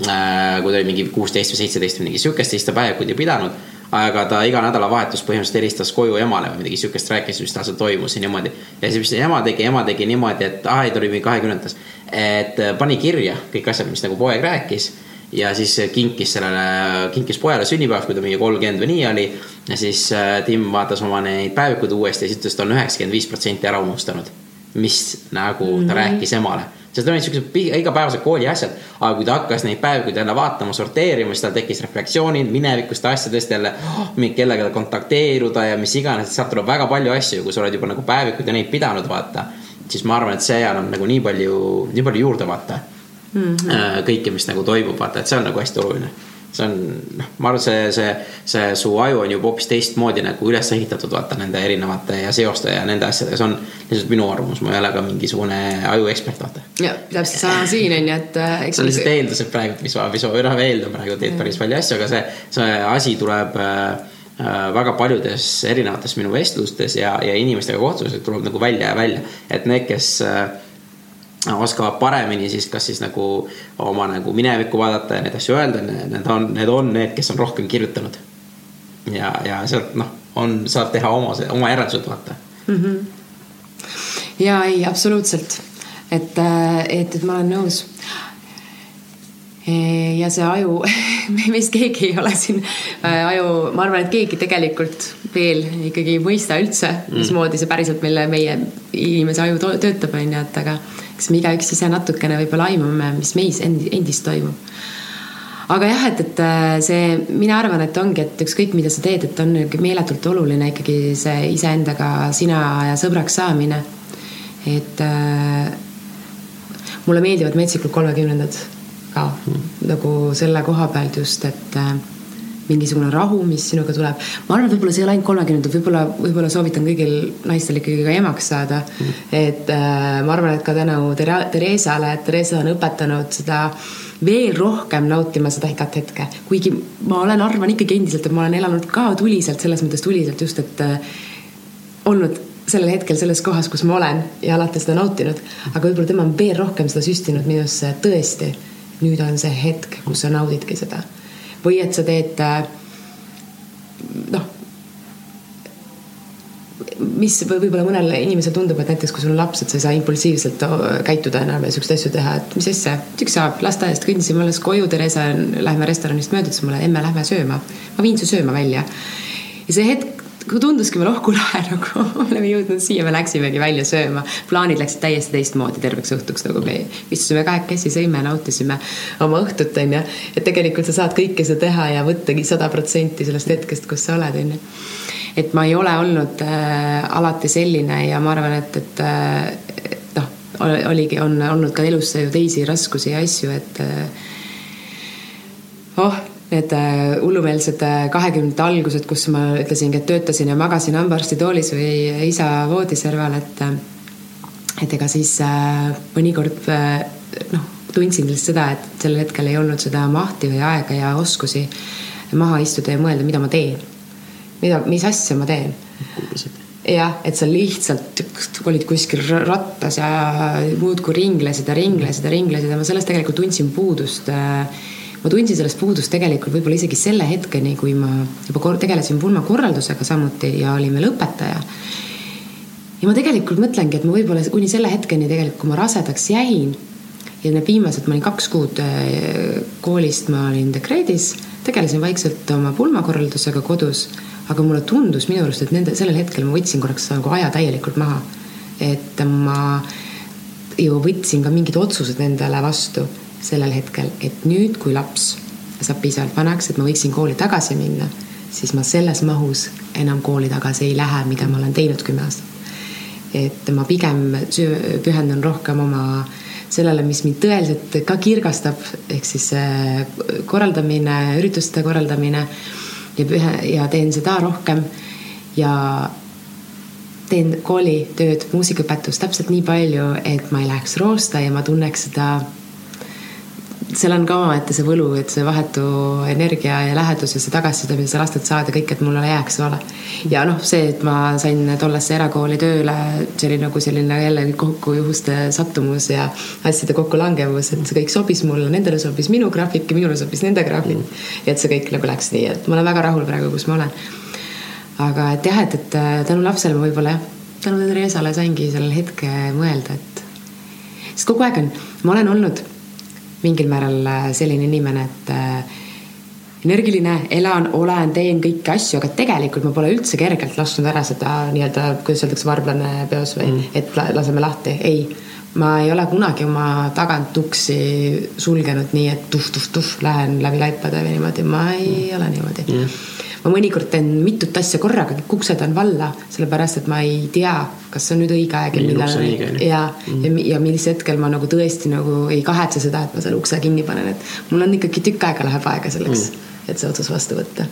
Äh, kui ta oli mingi kuusteist või seitseteist või mingi sihukest, siis ta päevikuid ei pidanud. aga ta iga nädalavahetus põhimõtteliselt helistas koju emale või midagi sihukest, rääkis, mis tal seal toimus ja niimoodi. ja siis, mis ema tegi, ema tegi niimoodi, et aa, ei ta oli mingi kahekümnendas. et pani kirja kõik asjad, mis nagu poeg rääkis ja siis kinkis sellele, kinkis pojale sünnipäevaks, kui ta mingi kolmkümmend või nii oli. ja siis äh, Tim vaatas oma neid päevikuid uuesti ja siis ütles, et ta on üheksakümmend viis protsenti ära unustanud. mis nagu ta mm -hmm. rääkis emale sest need olid siuksed igapäevased kooli asjad, aga kui ta hakkas neid päevikuid jälle vaatama, sorteerima, siis tal tekkis reflektsioonid minevikust asjadest jälle oh,. kellega kontakteeruda ja mis iganes, sealt tuleb väga palju asju, kui sa oled juba nagu päevikuid ja neid pidanud, vaata. siis ma arvan, et see annab nagu nii palju, nii palju juurde, vaata mm -hmm. kõike, mis nagu toimub, vaata, et see on nagu hästi oluline. see on, noh, ma arvan, see, see, see su aju on juba hoopis teistmoodi nagu üles ehitatud, vaata nende erinevate ja seoste ja nende asjadega, see on lihtsalt minu arvamus, ma ei ole ka mingisugune ajuekspert, vaata. ja täpselt sama siin on ju, et äh,. see on lihtsalt eeldused praegu, mis ma, mis ma, noh, eeldan praegu teed päris palju asju, aga see, see asi tuleb äh, väga paljudes erinevates minu vestlustes ja, ja inimestega kohtumisel tuleb nagu välja ja välja, et need, kes äh, oskavad paremini siis kas siis nagu oma nagu minevikku vaadata ja neid asju öelda, need on, need on need, kes on rohkem kirjutanud. ja, ja sealt noh, on, saab teha oma, oma järeldused, vaata mm. -hmm. ja ei, absoluutselt, et, et, et ma olen nõus ja see aju, meist keegi ei ole siin aju, ma arvan, et keegi tegelikult veel ikkagi ei mõista üldse, mm. mismoodi see päriselt meile, meie inimese aju töötab, on ju, et aga eks me igaüks ise natukene võib-olla aimame, mis meis endi, endis toimub. aga jah, et, et see, mina arvan, et ongi, et ükskõik, mida sa teed, et on meeletult oluline ikkagi see iseendaga sina ja sõbraks saamine. et äh, mulle meeldivad metsikud kolmekümnendad ka nagu selle koha pealt just, et äh, mingisugune rahu, mis sinuga tuleb. ma arvan, et võib-olla see ei ole ainult kolmekümnendad, võib-olla, võib-olla soovitan kõigil naistel ikkagi ka emaks saada mm.. et äh, ma arvan, et ka tänu Theresale, et Theresa on õpetanud seda veel rohkem nautima seda igat hetke. kuigi ma olen, arvan ikkagi endiselt, et ma olen elanud ka tuliselt, selles mõttes tuliselt just, et äh, olnud sellel hetkel selles kohas, kus ma olen ja alati seda nautinud. aga võib-olla tema on veel rohkem seda süstinud minusse, tõesti nüüd on see hetk, kus sa naudidki seda. või et sa teed äh, noh, mis võib-olla mõnele inimesele tundub, et näiteks kui sul on laps, et sa ei saa impulsiivselt käituda enam ja siukseid asju teha, et mis asja, tüks saab, lasteaiast kõndisime alles koju, Theresa, lähme restoranist mööda, ütles mulle, emme, lähme sööma. ma viin su sööma välja. ja see hetk tunduski veel ohku lahe nagu, oleme jõudnud siia, me läksimegi välja sööma. plaanid läksid täiesti teistmoodi terveks õhtuks, nagu me istusime kahekesi, sõime, nautisime oma õhtut, onju. et tegelikult sa saad kõike seda teha ja võttagi sada protsenti sellest hetkest, kus sa oled, onju. et ma ei ole olnud äh, alati selline ja ma arvan, et, et äh, noh, oligi, on olnud ka elus ju teisi raskusi ja asju, et äh, oh need äh, hullumeelsed äh, kahekümnendate algused, kus ma ütlesingi, et töötasin ja magasin hambaarstitoolis või isa voodiserval, et äh, et ega siis mõnikord noh, tundsin lihtsalt seda, et sellel hetkel ei olnud seda mahti või aega ja oskusi maha istuda ja mõelda, mida ma teen. mida, mis asja ma teen. jah, et sa lihtsalt olid kuskil rattas ja muudkui ringlesid ja ringlesid ja ringlesid ja ma sellest tegelikult tundsin puudust äh, ma tundsin sellest puudust tegelikult võib-olla isegi selle hetkeni, kui ma juba tegelesin pulmakorraldusega samuti ja olin veel õpetaja. ja ma tegelikult mõtlengi, et ma võib-olla kuni selle hetkeni tegelikult, kui ma rasedaks jäin ja need viimased, ma olin kaks kuud äh, koolist, ma olin dekreedis, tegelesin vaikselt oma pulmakorraldusega kodus, aga mulle tundus minu arust, et nende, sellel hetkel ma võtsin korraks nagu aja täielikult maha. et ma ju võtsin ka mingid otsused endale vastu sellel hetkel, et nüüd, kui laps saab piisavalt vanaks, et ma võiksin kooli tagasi minna, siis ma selles mahus enam kooli tagasi ei lähe, mida ma olen teinud kümme aastat. et ma pigem pühendun rohkem oma sellele, mis mind tõeliselt ka kirgastab, ehk siis korraldamine, ürituste korraldamine ja pühe ja teen seda rohkem ja teen koolitööd, muusikaõpetust täpselt nii palju, et ma ei läheks roosta ja ma tunneks seda seal on ka omaette see võlu, et see vahetu energia ja lähedus ja see tagasiside, mida sa lastelt saad ja kõik, et mulle jääks ole. ja noh, see, et ma sain tollesse erakooli tööle, see oli nagu selline jällegi kokku juhuste sattumus ja asjade kokkulangevus, et see kõik sobis mulle, nendele sobis minu graafik ja minule sobis nende graafik mm.. ja et see kõik nagu läks nii, et ma olen väga rahul praegu, kus ma olen. aga et jah, et, et tänu lapsele ma võib-olla jah, tänu Theresale saingi sellel hetke mõelda, et sest kogu aeg on, ma olen olnud mingil määral äh, selline inimene, et äh, energiline, elan, olen, teen kõiki asju, aga tegelikult ma pole üldse kergelt lasknud ära seda nii-öelda, kuidas öeldakse, varblane peos või mm. et laseme lahti, ei. ma ei ole kunagi oma tagant uksi sulgenud nii, et tuhh-tuhh-tuhh, lähen läbi laipade või niimoodi, ma ei mm. ole niimoodi mm ma mõnikord teen mitut asja korraga, kõik uksed on valla, sellepärast et ma ei tea, kas see on nüüd õige aeg ja millal ja mm., ja, ja mis hetkel ma nagu tõesti nagu ei kahetse seda, et ma selle ukse kinni panen, et mul on ikkagi tükk aega läheb aega selleks mm et see otsus vastu võtta.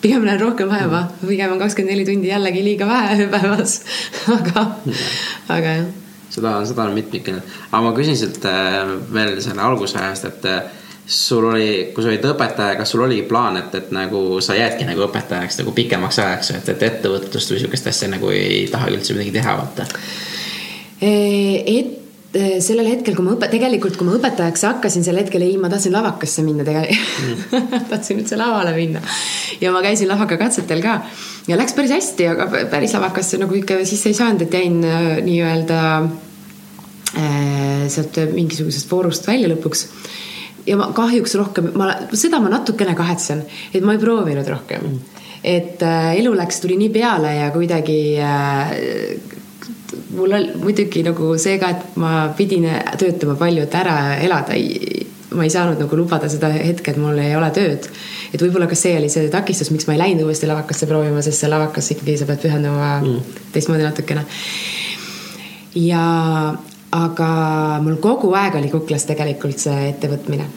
pigem näen rohkem vaeva mm., pigem on kakskümmend neli tundi jällegi liiga vähe päevas aga mm., aga jah. seda, seda on mitmikene, aga ma küsin sealt äh, veel selle algusajast, et äh, sul oli, kui sa olid õpetaja, kas sul oli plaan, et, et nagu sa jäädki nagu õpetajaks nagu pikemaks ajaks, et, et ettevõtlust või sihukest asja nagu ei taha üldse midagi teha, vaata? et Eh, sellel hetkel, kui ma õpe-, tegelikult kui ma õpetajaks hakkasin, sel hetkel ei, ma tahtsin lavakasse minna tegelikult mm. tahtsin üldse lavale minna. ja ma käisin lavakakatsetel ka ja läks päris hästi, aga päris lavakasse nagu ikka sisse ei saanud, et jäin äh, nii-öelda äh, sealt mingisugusest voorust välja lõpuks. Ja ma kahjuks rohkem, ma, seda ma natukene kahetsen, et ma ei proovinud rohkem mm. et äh, elu läks, tuli nii peale ja kuidagi äh, mul oli muidugi nagu see ka, et ma pidin töötama palju, et ära elada. ma ei saanud nagu lubada seda hetke, et mul ei ole tööd. et võib-olla ka see oli see takistus, miks ma ei läinud uuesti lavakasse proovima, sest see lavakas ikkagi sa pead pühenduma mm. teistmoodi natukene. ja, aga mul kogu aeg oli kuklas tegelikult see ettevõtmine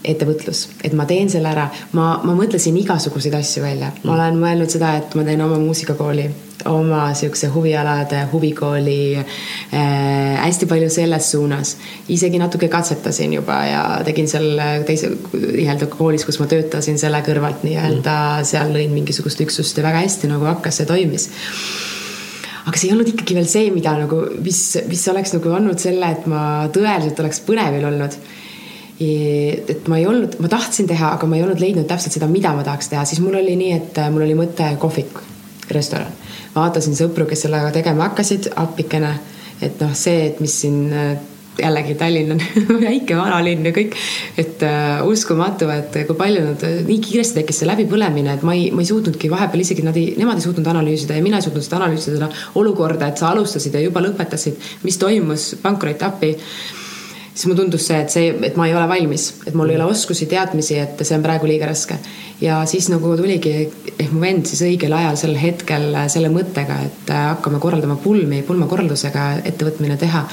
ettevõtlus, et ma teen selle ära, ma, ma mõtlesin igasuguseid asju välja, ma olen mõelnud seda, et ma teen oma muusikakooli oma siukse huvialade huvikooli äh, hästi palju selles suunas. isegi natuke katsetasin juba ja tegin seal teise nii-öelda koolis, kus ma töötasin selle kõrvalt nii-öelda mm. seal lõin mingisugust üksust ja väga hästi nagu hakkas, see toimis aga see ei olnud ikkagi veel see, mida nagu, mis, mis oleks nagu andnud selle, et ma tõeliselt oleks põnevil olnud. et ma ei olnud, ma tahtsin teha, aga ma ei olnud leidnud täpselt seda, mida ma tahaks teha, siis mul oli nii, et mul oli mõte kohvik, restoran vaatasin sõpru, kes sellega tegema hakkasid, appikene. et noh, see, et mis siin äh, jällegi Tallinn on väike vanalinn ja kõik, et uh, uskumatu, et kui palju nad, nii kiiresti tekkis see läbipõlemine, et ma ei, ma ei suutnudki vahepeal isegi nad ei, nemad ei suutnud analüüsida ja mina ei suutnud seda analüüsida, seda olukorda, et sa alustasid ja juba lõpetasid, mis toimus, pankrot appi siis mulle tundus see, et see, et ma ei ole valmis, et mul ei ole oskusi, teadmisi, et see on praegu liiga raske. ja siis nagu tuligi ehk mu vend siis õigel ajal sel hetkel selle mõttega, et hakkame korraldama pulmi, pulmakorraldusega ettevõtmine teha.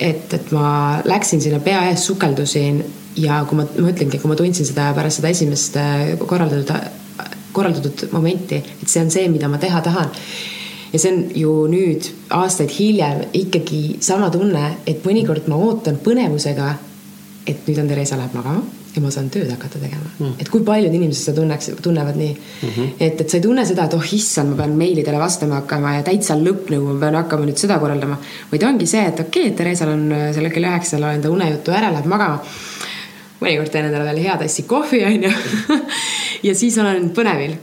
Et, et ma läksin sinna pea ees, sukeldusin ja kui ma, ma ütlengi, kui ma tundsin seda pärast seda esimest korraldatud, korraldatud momenti, et see on see, mida ma teha tahan. Ja see on ju nüüd aastaid hiljem ikkagi sama tunne, et mõnikord ma ootan põnevusega, et nüüd on Theresa läheb magama ja ma saan tööd hakata tegema mm.. et kui paljud inimesed seda tunneks, tunnevad nii mm. -hmm. et, et sa ei tunne seda, et oh issand, ma pean meilidele vastama hakkama ja täitsa lõpp nagu ma pean hakkama nüüd seda korraldama. vaid ongi see, et okei okay,, Theresal on äh, selle kell üheksal on enda unejutu ära, läheb magama. mõnikord teen endale veel hea tassi kohvi, onju. ja siis olen põnevil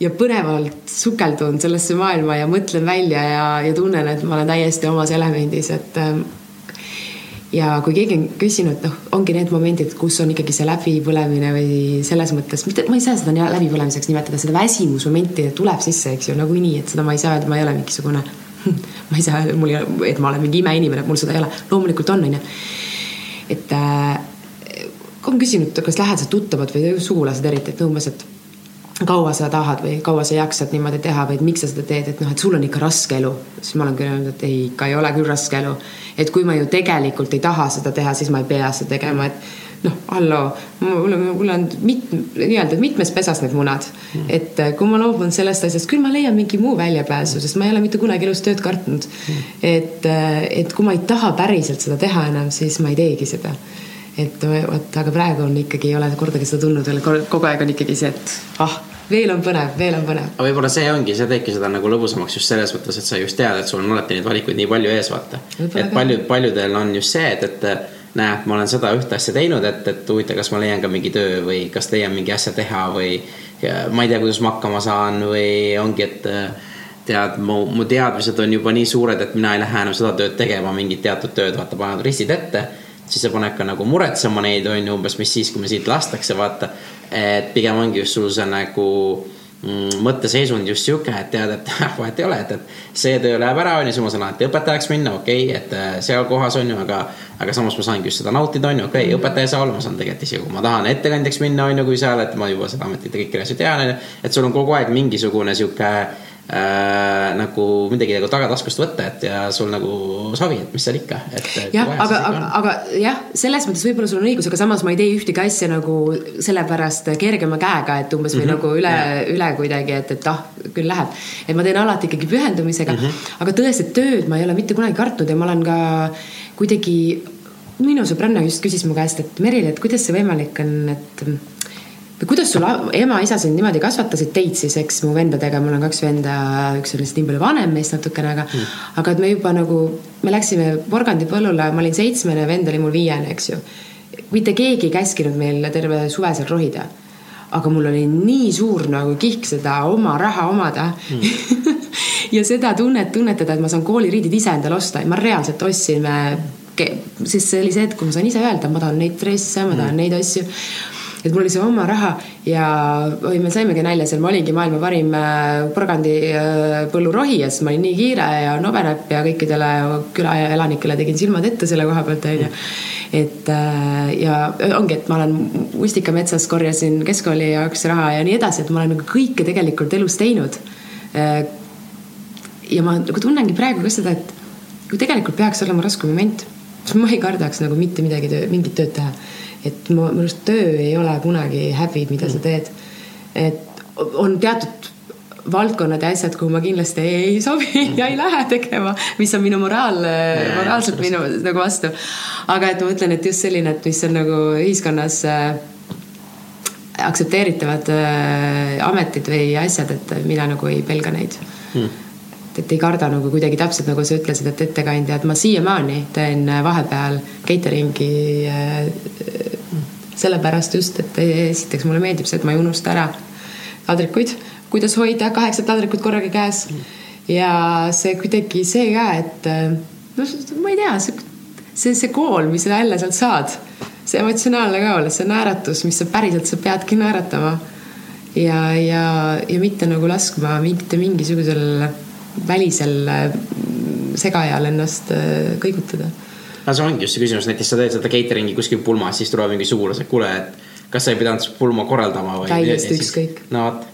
ja põnevalt sukeldun sellesse maailma ja mõtlen välja ja, ja tunnen, et ma olen täiesti omas elemendis, et. Ja kui keegi on küsinud, noh, ongi need momendid, kus on ikkagi see läbipõlemine või selles mõttes, mitte, ma ei saa seda läbipõlemiseks nimetada, seda väsimusmomenti tuleb sisse, eks ju, nagunii, et seda ma ei saa öelda, ma ei ole mingisugune. ma ei saa öelda, mul ei ole, et ma olen mingi imeinimene, mul seda ei ole, loomulikult on, onju. et äh, on küsinud, kas lähedased tuttavad või sugulased eriti, et umbes, et kaua sa tahad või kaua sa jaksad niimoodi teha või et miks sa seda teed, et noh, et sul on ikka raske elu. siis ma olen küll öelnud, et ei, ikka ei ole küll raske elu. et kui ma ju tegelikult ei taha seda teha, siis ma ei pea seda tegema, et noh, halloo, mul on, mul on mit-, nii-öelda mitmes pesas need munad. Mm.. et äh, kui ma loobun sellest asjast, küll ma leian mingi muu väljapääsu, sest ma ei ole mitte kunagi elus tööd kartnud. Mm.. et, äh, et kui ma ei taha päriselt seda teha enam, siis ma ei teegi seda. Et vot, aga praegu on ikkagi, ei ole kordagi seda tundnud kogu aeg on ikkagi see, et ah, veel on põnev, veel on põnev. aga võib-olla see ongi, see teebki seda nagu lõbusamaks just selles mõttes, et sa just tead, et sul on alati neid valikuid nii palju ees, vaata. et paljud, paljudel on just see, et, et näe, ma olen seda ühte asja teinud, et, et huvitav, kas ma leian ka mingi töö või kas leian mingi asja teha või ma ei tea, kuidas ma hakkama saan või ongi, et tead, mu, mu teadmised on juba nii suured, et mina ei lähe enam seda tööd tegema, mingit teatud tööd, vaata, panevad ristid ette siis see paneb ka nagu muretsema neid, on ju, umbes, mis siis, kui me siit lastakse, vaata. et pigem ongi just sul see nagu mm, mõtteseisund just sihuke, et tead, et vahet ei ole, et, et see töö läheb ära, on ju, siis ma saan alati õpetajaks minna, okei okay,, et äh, seal kohas on ju, aga. aga samas ma saangi just seda nautida, on ju, okei okay,, õpetaja ei saa olla, ma saan tegelikult isegi, kui ma tahan ettekandjaks minna, on ju, kui seal, et ma juba seda ametit ja kõiki asju tean, on ju. et sul on kogu aeg mingisugune sihuke äh, nagu midagi nagu tagataskust võtta, et ja sul nagu savi, et mis seal ikka. jah, aga, aga, aga jah, selles mõttes võib-olla sul on õigus, aga samas ma ei tee ühtegi asja nagu sellepärast kergema käega, et umbes või mm -hmm. nagu üle yeah., üle kuidagi, et, et ah, küll läheb. et ma teen alati ikkagi pühendumisega mm, -hmm. aga tõesti, tööd ma ei ole mitte kunagi kartnud ja ma olen ka kuidagi minu sõbranna just küsis mu käest, et Merile, et kuidas see võimalik on, et kuidas sul ema-isa sind niimoodi kasvatasid, teid siis, eks mu vendadega, mul on kaks venda, üks on lihtsalt nii palju vanem meist natukene, aga mm., aga et me juba nagu, me läksime porgandipõllule, ma olin seitsmene, vend oli mul viiene, eks ju. mitte keegi ei käskinud meil terve suve seal rohida. aga mul oli nii suur nagu kihk seda oma raha omada mm. ja seda tunnet tunnetada, et ma saan kooliriidid ise endale osta ja ma reaalselt ostsin, siis see oli see hetk, kui ma saan ise öelda, ma tahan neid dresse, ma tahan mm. neid asju et mul oli see oma raha ja oi, me saimegi nalja seal, ma olingi maailma parim äh, porgandipõllurohi ja siis ma olin nii kiire ja nobenäpp ja kõikidele küla elanikele tegin silmad ette selle koha pealt onju. et äh, ja ongi, et ma olen Ustikametsas korjasin keskkooli jaoks raha ja nii edasi, et ma olen nagu kõike tegelikult elus teinud. Äh, ja ma nagu tunnengi praegu ka seda, et kui tegelikult peaks olema raske moment, siis ma ei kardaks nagu mitte midagi, mingit tööd teha et mu arust töö ei ole kunagi häbi, mida sa teed. et on teatud valdkonnad ja asjad, kuhu ma kindlasti ei, ei sobi ja ei lähe tegema, mis on minu moraal, moraalselt minu nagu vastu. aga et ma mõtlen, et just selline, et mis on nagu ühiskonnas äh, aktsepteeritavad äh, ametid või asjad, et mina nagu ei pelga neid. Hmm. Et ei karda nagu kuidagi täpselt nagu sa ütlesid, et ettekandja, et ma siiamaani teen vahepeal catering'i sellepärast just, et esiteks mulle meeldib see, et ma ei unusta ära taldrikuid, kuidas hoida kaheksat taldrikut korraga käes. ja see kuidagi see ka, et noh, ma ei tea, see, see, see kool, mis sa jälle sealt saad, see emotsionaalne ka olla, see naeratus, mis sa päriselt, sa peadki naeratama. ja, ja, ja mitte nagu laskma mitte mingisugusel välisel segajal ennast kõigutada no see ongi just see küsimus, näiteks sa teed seda catering'i kuskil pulmas, siis tulevad mingi sugulased, kuule, et kas sa ei pidanud pulma korraldama või? täiesti ükskõik. no vot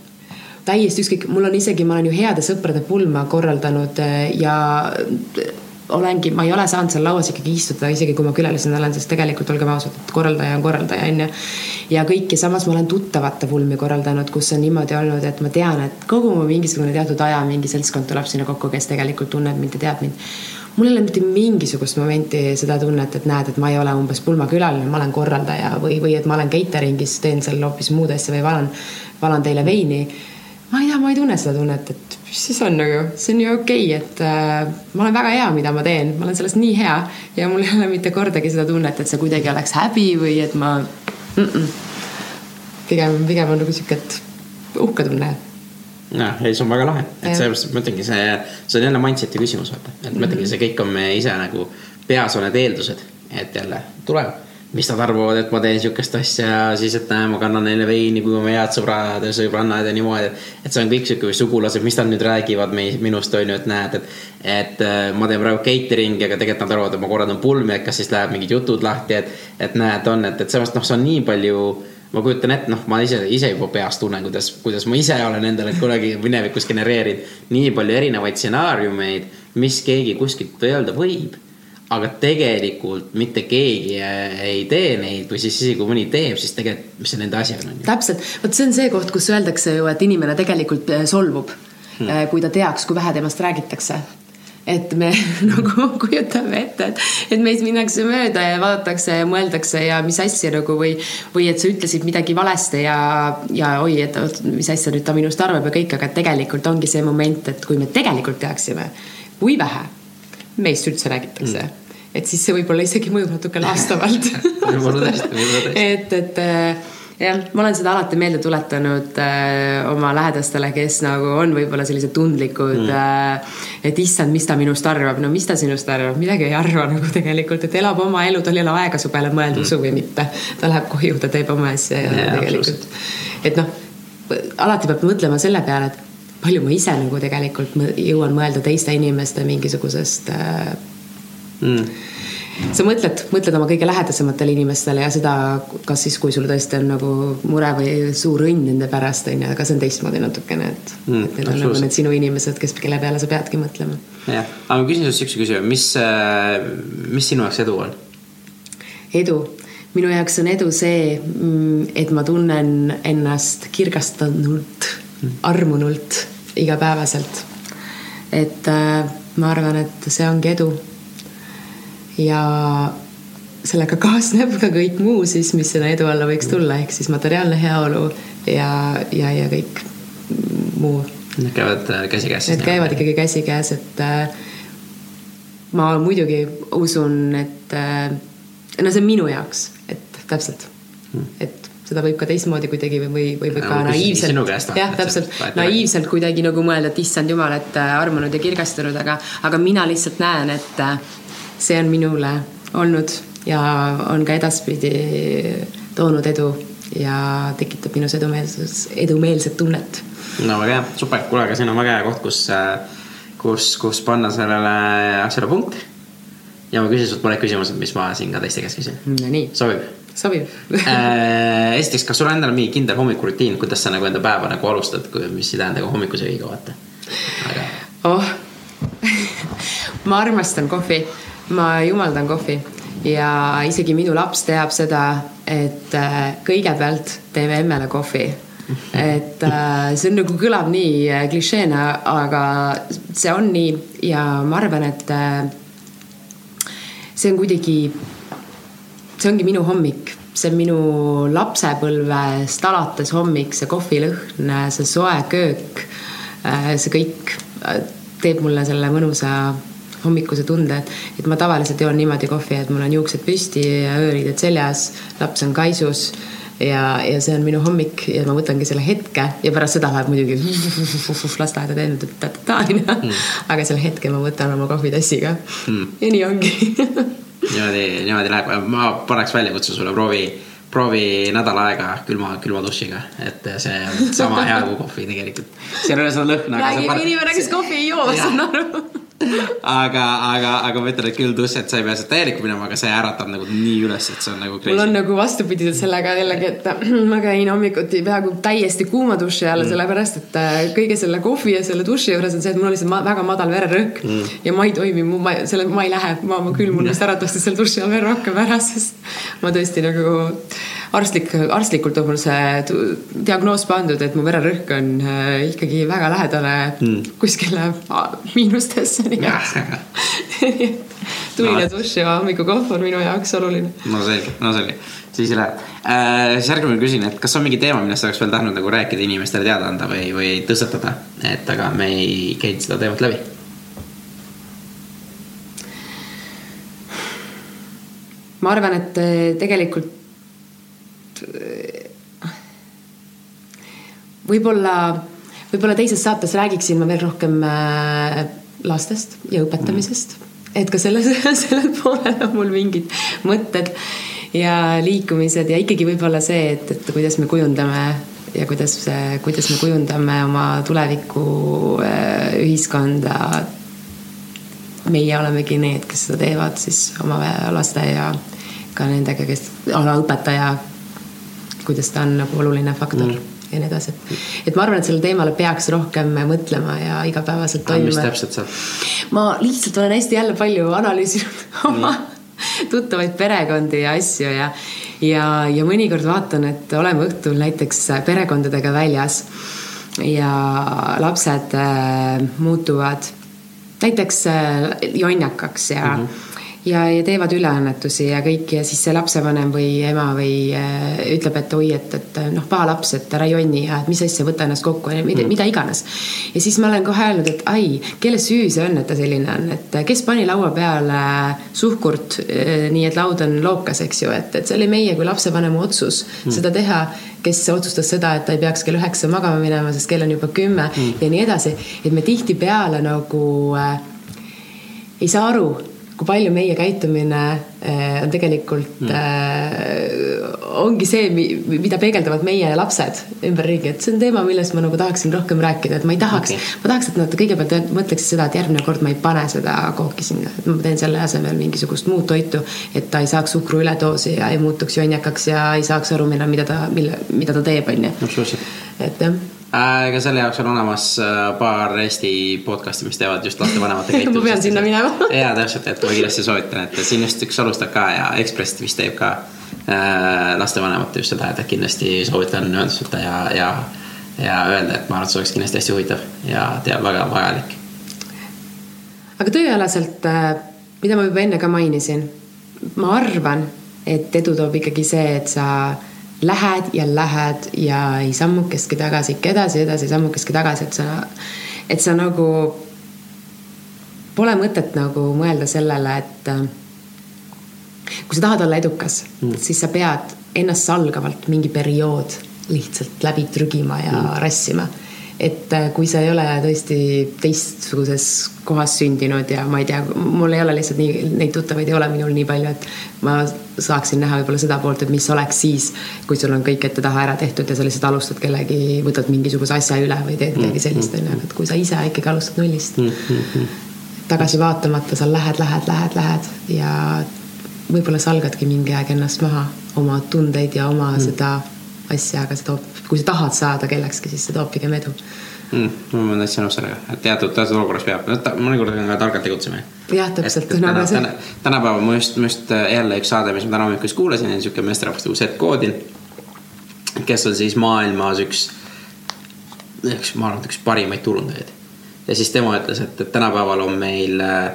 täiesti ükskõik, mul on isegi, ma olen ju heade sõprade pulma korraldanud äh, ja olengi, ma ei ole saanud seal lauas ikkagi istuda, isegi kui ma külalisena olen, sest tegelikult olgem ausad, et korraldaja on korraldaja, onju. ja kõike, samas ma olen tuttavate pulmi korraldanud, kus on niimoodi olnud, et ma tean, et kogu mu mingisugune teatud aja mingi seltskond tuleb sinna kokku, kes tegelikult tunneb mind ja teab mind mul ei ole mitte mingisugust momenti seda tunnet, et näed, et ma ei ole umbes pulmakülaline, ma olen korraldaja või, või et ma olen catering'is, teen seal hoopis muud asja või valan, valan teile veini. ma ei tea, ma ei tunne seda tunnet, et mis siis on nagu, see on ju okei okay,, et äh, ma olen väga hea, mida ma teen, ma olen sellest nii hea ja mul ei ole mitte kordagi seda tunnet, et see kuidagi oleks häbi või et ma mm. -mm. pigem, pigem on nagu sihuke, et uhke tunne jah, ei, see on väga lahe, et sellepärast ma ütlengi, see, see on jälle mindset'i küsimus, vaata. et ma ütlengi, see kõik on meie ise nagu peas on need eeldused, et jälle tuleb, mis nad arvavad, et ma teen sihukest asja ja siis, et näe, ma kannan neile veini, kui me head sõbrad ja sõbrannad ja niimoodi. et see on kõik sihuke sugulased, mis nad nüüd räägivad mei, minust on ju, et näed, et. et äh, ma teen praegu catering'i, aga tegelikult nad arvavad, et ma korraldan pulmi, et kas siis läheb mingid jutud lahti, et. et näed, on, et, et seepärast noh, see on nii palju ma kujutan ette, noh, ma ise, ise juba peas tunnen, kuidas, kuidas ma ise olen endale kunagi minevikus genereerinud nii palju erinevaid stsenaariumeid, mis keegi kuskilt öelda võib. aga tegelikult mitte keegi ei tee neid või siis isegi kui mõni teeb, siis tegelikult, mis see nende asi on? täpselt, vot see on see koht, kus öeldakse ju, et inimene tegelikult eh, solvub hmm., eh, kui ta teaks, kui vähe temast räägitakse et me nagu kujutame ette, et, et meist minnakse mööda ja vaadatakse ja mõeldakse ja mis asja nagu või, või et sa ütlesid midagi valesti ja, ja oi, et mis asja nüüd ta minust arvab ja kõik, aga tegelikult ongi see moment, et kui me tegelikult teaksime, kui vähe meist üldse räägitakse mm. et siis see võib-olla isegi mõjub natuke laastavalt et, et jah, ma olen seda alati meelde tuletanud äh, oma lähedastele, kes nagu on võib-olla sellised tundlikud mm.. Äh, et issand, mis ta minust arvab, no mis ta sinust arvab, midagi ei arva nagu tegelikult, et elab oma elu, tal ei ole aega su peale mõelda mm., usu või mitte. ta läheb koju, ta teeb oma asja ja, ja tegelikult, et noh, alati peab mõtlema selle peale, et palju ma ise nagu tegelikult jõuan mõelda teiste inimeste mingisugusest äh, mm sa mõtled, mõtled oma kõige lähedasematele inimestele ja seda, kas siis, kui sul tõesti on nagu mure või suur õnn nende pärast, on ju, aga see on teistmoodi natukene, et mm,, et need on nagu need sinu inimesed, kes, kelle peale sa peadki mõtlema. jah, aga ma küsin sinult siukse küsimuse, mis, äh, mis sinu jaoks edu on? edu, minu jaoks on edu see, mm, et ma tunnen ennast kirgastunult, mm. armunult igapäevaselt. et äh, ma arvan, et see ongi edu ja sellega kaasneb ka kõik muu siis, mis sinna edu alla võiks tulla, ehk siis materiaalne heaolu ja, ja, ja kõik muu. Need käivad äh, käsikäes. Need käivad ikkagi käsikäes, et äh, ma muidugi usun, et äh, no see on minu jaoks, et täpselt hmm., et seda võib ka teistmoodi kuidagi või, või võib ka naiivselt, jah, täpselt, naiivselt kuidagi nagu mõelda, et issand jumal, et äh, armunud ja kirgastunud, aga, aga mina lihtsalt näen, et äh, see on minule olnud ja on ka edaspidi toonud edu ja tekitab minus edumeelsus, edumeelset tunnet. no väga hea, super, kuule, aga siin on väga hea koht, kus, kus, kus panna sellele asjale punkt. ja ma küsin sult mõned küsimused, mis ma siin ka teiste käest küsin. Nonii. sobib? sobib äh, esiteks, kas sul on endal mingi kindel hommikurutiin, kuidas sa nagu enda päeva nagu alustad, mis ei tähenda ka hommikusöögiga, vaata. aga. oh ma armastan kohvi, ma jumaldan kohvi. Ja isegi minu laps teab seda, et äh, kõigepealt teeme emmele kohvi. Et äh, see on nagu kõlab nii klišeena, aga see on nii. Ja ma arvan, et see on kuidagi see ongi minu hommik, see on minu lapsepõlvest alates hommik, see kohvilõhn, see soe köök, äh, see kõik äh, teeb mulle selle mõnusa hommikuse tunde, et, et ma tavaliselt joon niimoodi kohvi, et mul on juuksed püsti ja ööriided seljas, laps on kaisus ja, ja see on minu hommik ja ma võtangi selle hetke ja pärast seda läheb muidugi lasteaeda teinud, et onju. Mm. aga selle hetke ma võtan oma kohvitassiga mm. ja nii ongi niimoodi, niimoodi läheb, ma paneks väljakutse sulle, proovi, proovi nädal aega külma, külma dušiga, et see on sama hea kui kohvi tegelikult. seal ei ole seda lõhna. räägib inimene, kes kohvi ei joo, saan aru aga, aga, aga ma ütlen, et küll tuss, et sa ei pea sealt täielikku minema, aga see äratab nagu nii üles, et see on nagu. mul on nagu vastupidiselt sellega jällegi, et ma käin hommikuti peaaegu täiesti kuuma duši all mm., sellepärast et äh, kõige selle kohvi ja selle duši juures on see, et mul on lihtsalt ma, väga madal vererõhk mm. ja ma ei toimi, ma selle, ma ei lähe, ma, ma külmun vist äratavasti selle duši all veel rohkem ära, sest ma tõesti nagu arstlik, arstlikult on mul see diagnoos pandud, et mu vererõhk on äh, ikkagi väga lähedale mm. kuskile miinustesse, nii et tuline no. dušš ja hommikukohv on minu jaoks oluline. no selge, no selge, siis läheb äh,. siis järgmine küsin, et kas on mingi teema, millest oleks veel tahtnud nagu rääkida, inimestele teada anda või, või tõstatada, et aga me ei käinud seda teemat läbi ma arvan, et äh, tegelikult võib-olla, võib-olla teises saates räägiksin ma veel rohkem äh, lastest ja õpetamisest mm.. et ka selles, sellel poolel on mul mingid mõtted ja liikumised ja ikkagi võib-olla see, et, et kuidas me kujundame ja kuidas, kuidas me kujundame oma tuleviku äh, ühiskonda. meie olemegi need, kes seda teevad siis oma laste ja ka nendega, kes, ala õpetaja kuidas ta on nagu oluline faktor mm. ja nii edasi. et ma arvan, et sellele teemale peaks rohkem mõtlema ja igapäevaselt toimima. mis täpselt saab? ma lihtsalt olen hästi jälle palju analüüsinud oma tuttavaid perekondi ja asju ja, ja, ja mõnikord vaatan, et oleme õhtul näiteks perekondadega väljas ja lapsed äh, muutuvad näiteks äh, jonjakaks ja mm, -hmm ja, ja teevad üleannetusi ja kõik ja siis see lapsevanem või ema või äh, ütleb, et oi, et, et noh, paha laps, et ära jonni ja et mis asja, võta ennast kokku ja mida mm., mida iganes. ja siis ma olen kohe öelnud, et ai, kelle süü see on, et ta selline on, et kes pani laua peale suhkurt äh, nii, et laud on lookas, eks ju, et, et see oli meie kui lapsevanema otsus mm. seda teha kes otsustas seda, et ta ei peaks kell üheksa magama minema, sest kell on juba kümme mm. ja nii edasi. et me tihtipeale nagu äh, ei saa aru kui palju meie käitumine eh, on tegelikult mm., ongi see, mida peegeldavad meie lapsed ümberringi, et see on teema, millest ma nagu tahaksin rohkem rääkida, et ma ei tahaks okay., ma tahaks, et nad kõigepealt mõtleksid seda, et järgmine kord ma ei pane seda kooki sinna, et ma teen selle asemel mingisugust muud toitu, et ta ei saaks suhkru üledoosi ja ei muutuks jonjakaks ja ei saaks aru, mida, ta, mille, mida ta teeb, onju. et jah aga selle jaoks on olemas äh, paar Eesti podcast'i, mis teevad just lastevanemate käitumisest ma pean sinna minema ja täpselt, et ma kindlasti soovitan, et siin just üks alustab ka ja Ekspress vist teeb ka äh, lastevanemate just seda, et kindlasti soovitan ühendust võtta ja, ja, ja öelda, et ma arvan, et see oleks kindlasti hästi huvitav ja teab väga vajalik. aga tööalaselt, äh, mida ma juba enne ka mainisin, ma arvan, et edu toob ikkagi see, et sa lähed ja lähed ja ei sammukestki tagasi, ikka edasi, edasi, sammukestki tagasi, et sa, et sa nagu, pole mõtet nagu mõelda sellele, et äh, kui sa tahad olla edukas mm., siis sa pead ennast salgavalt mingi periood lihtsalt läbi trügima ja mm. rassima et äh, kui sa ei ole tõesti teistsuguses kohas sündinud ja ma ei tea, mul ei ole lihtsalt nii, neid tuttavaid ei ole minul nii palju, et ma saaksin näha võib-olla seda poolt, et mis oleks siis, kui sul on kõik ette-taha ära tehtud ja sa lihtsalt alustad kellegi, võtad mingisuguse asja üle või teed midagi mm, sellist, mm, onju, et kui sa ise ikkagi alustad nullist. tagasi vaatamata sa lähed, lähed, lähed, lähed ja võib-olla salgadki mingi aeg ennast maha, oma tundeid ja oma mm. seda asja, aga toob, kui sa tahad saada kellekski, siis see toob pigem edu mm,. ma olen täitsa nõus sellega, et teatud, teatud olukorras peab, mõnikord on ka targalt tegutsemine. jah, täpselt. Täna, täna, tänapäeval ma just, ma just äh, jälle üks saade, mis ma täna hommikul kuulasin, on sihuke meesterahvas nagu Seth Godin. kes on siis maailmas üks, üks, ma arvan, et üks parimaid turundajaid. ja siis tema ütles, et, et tänapäeval on meil Äh,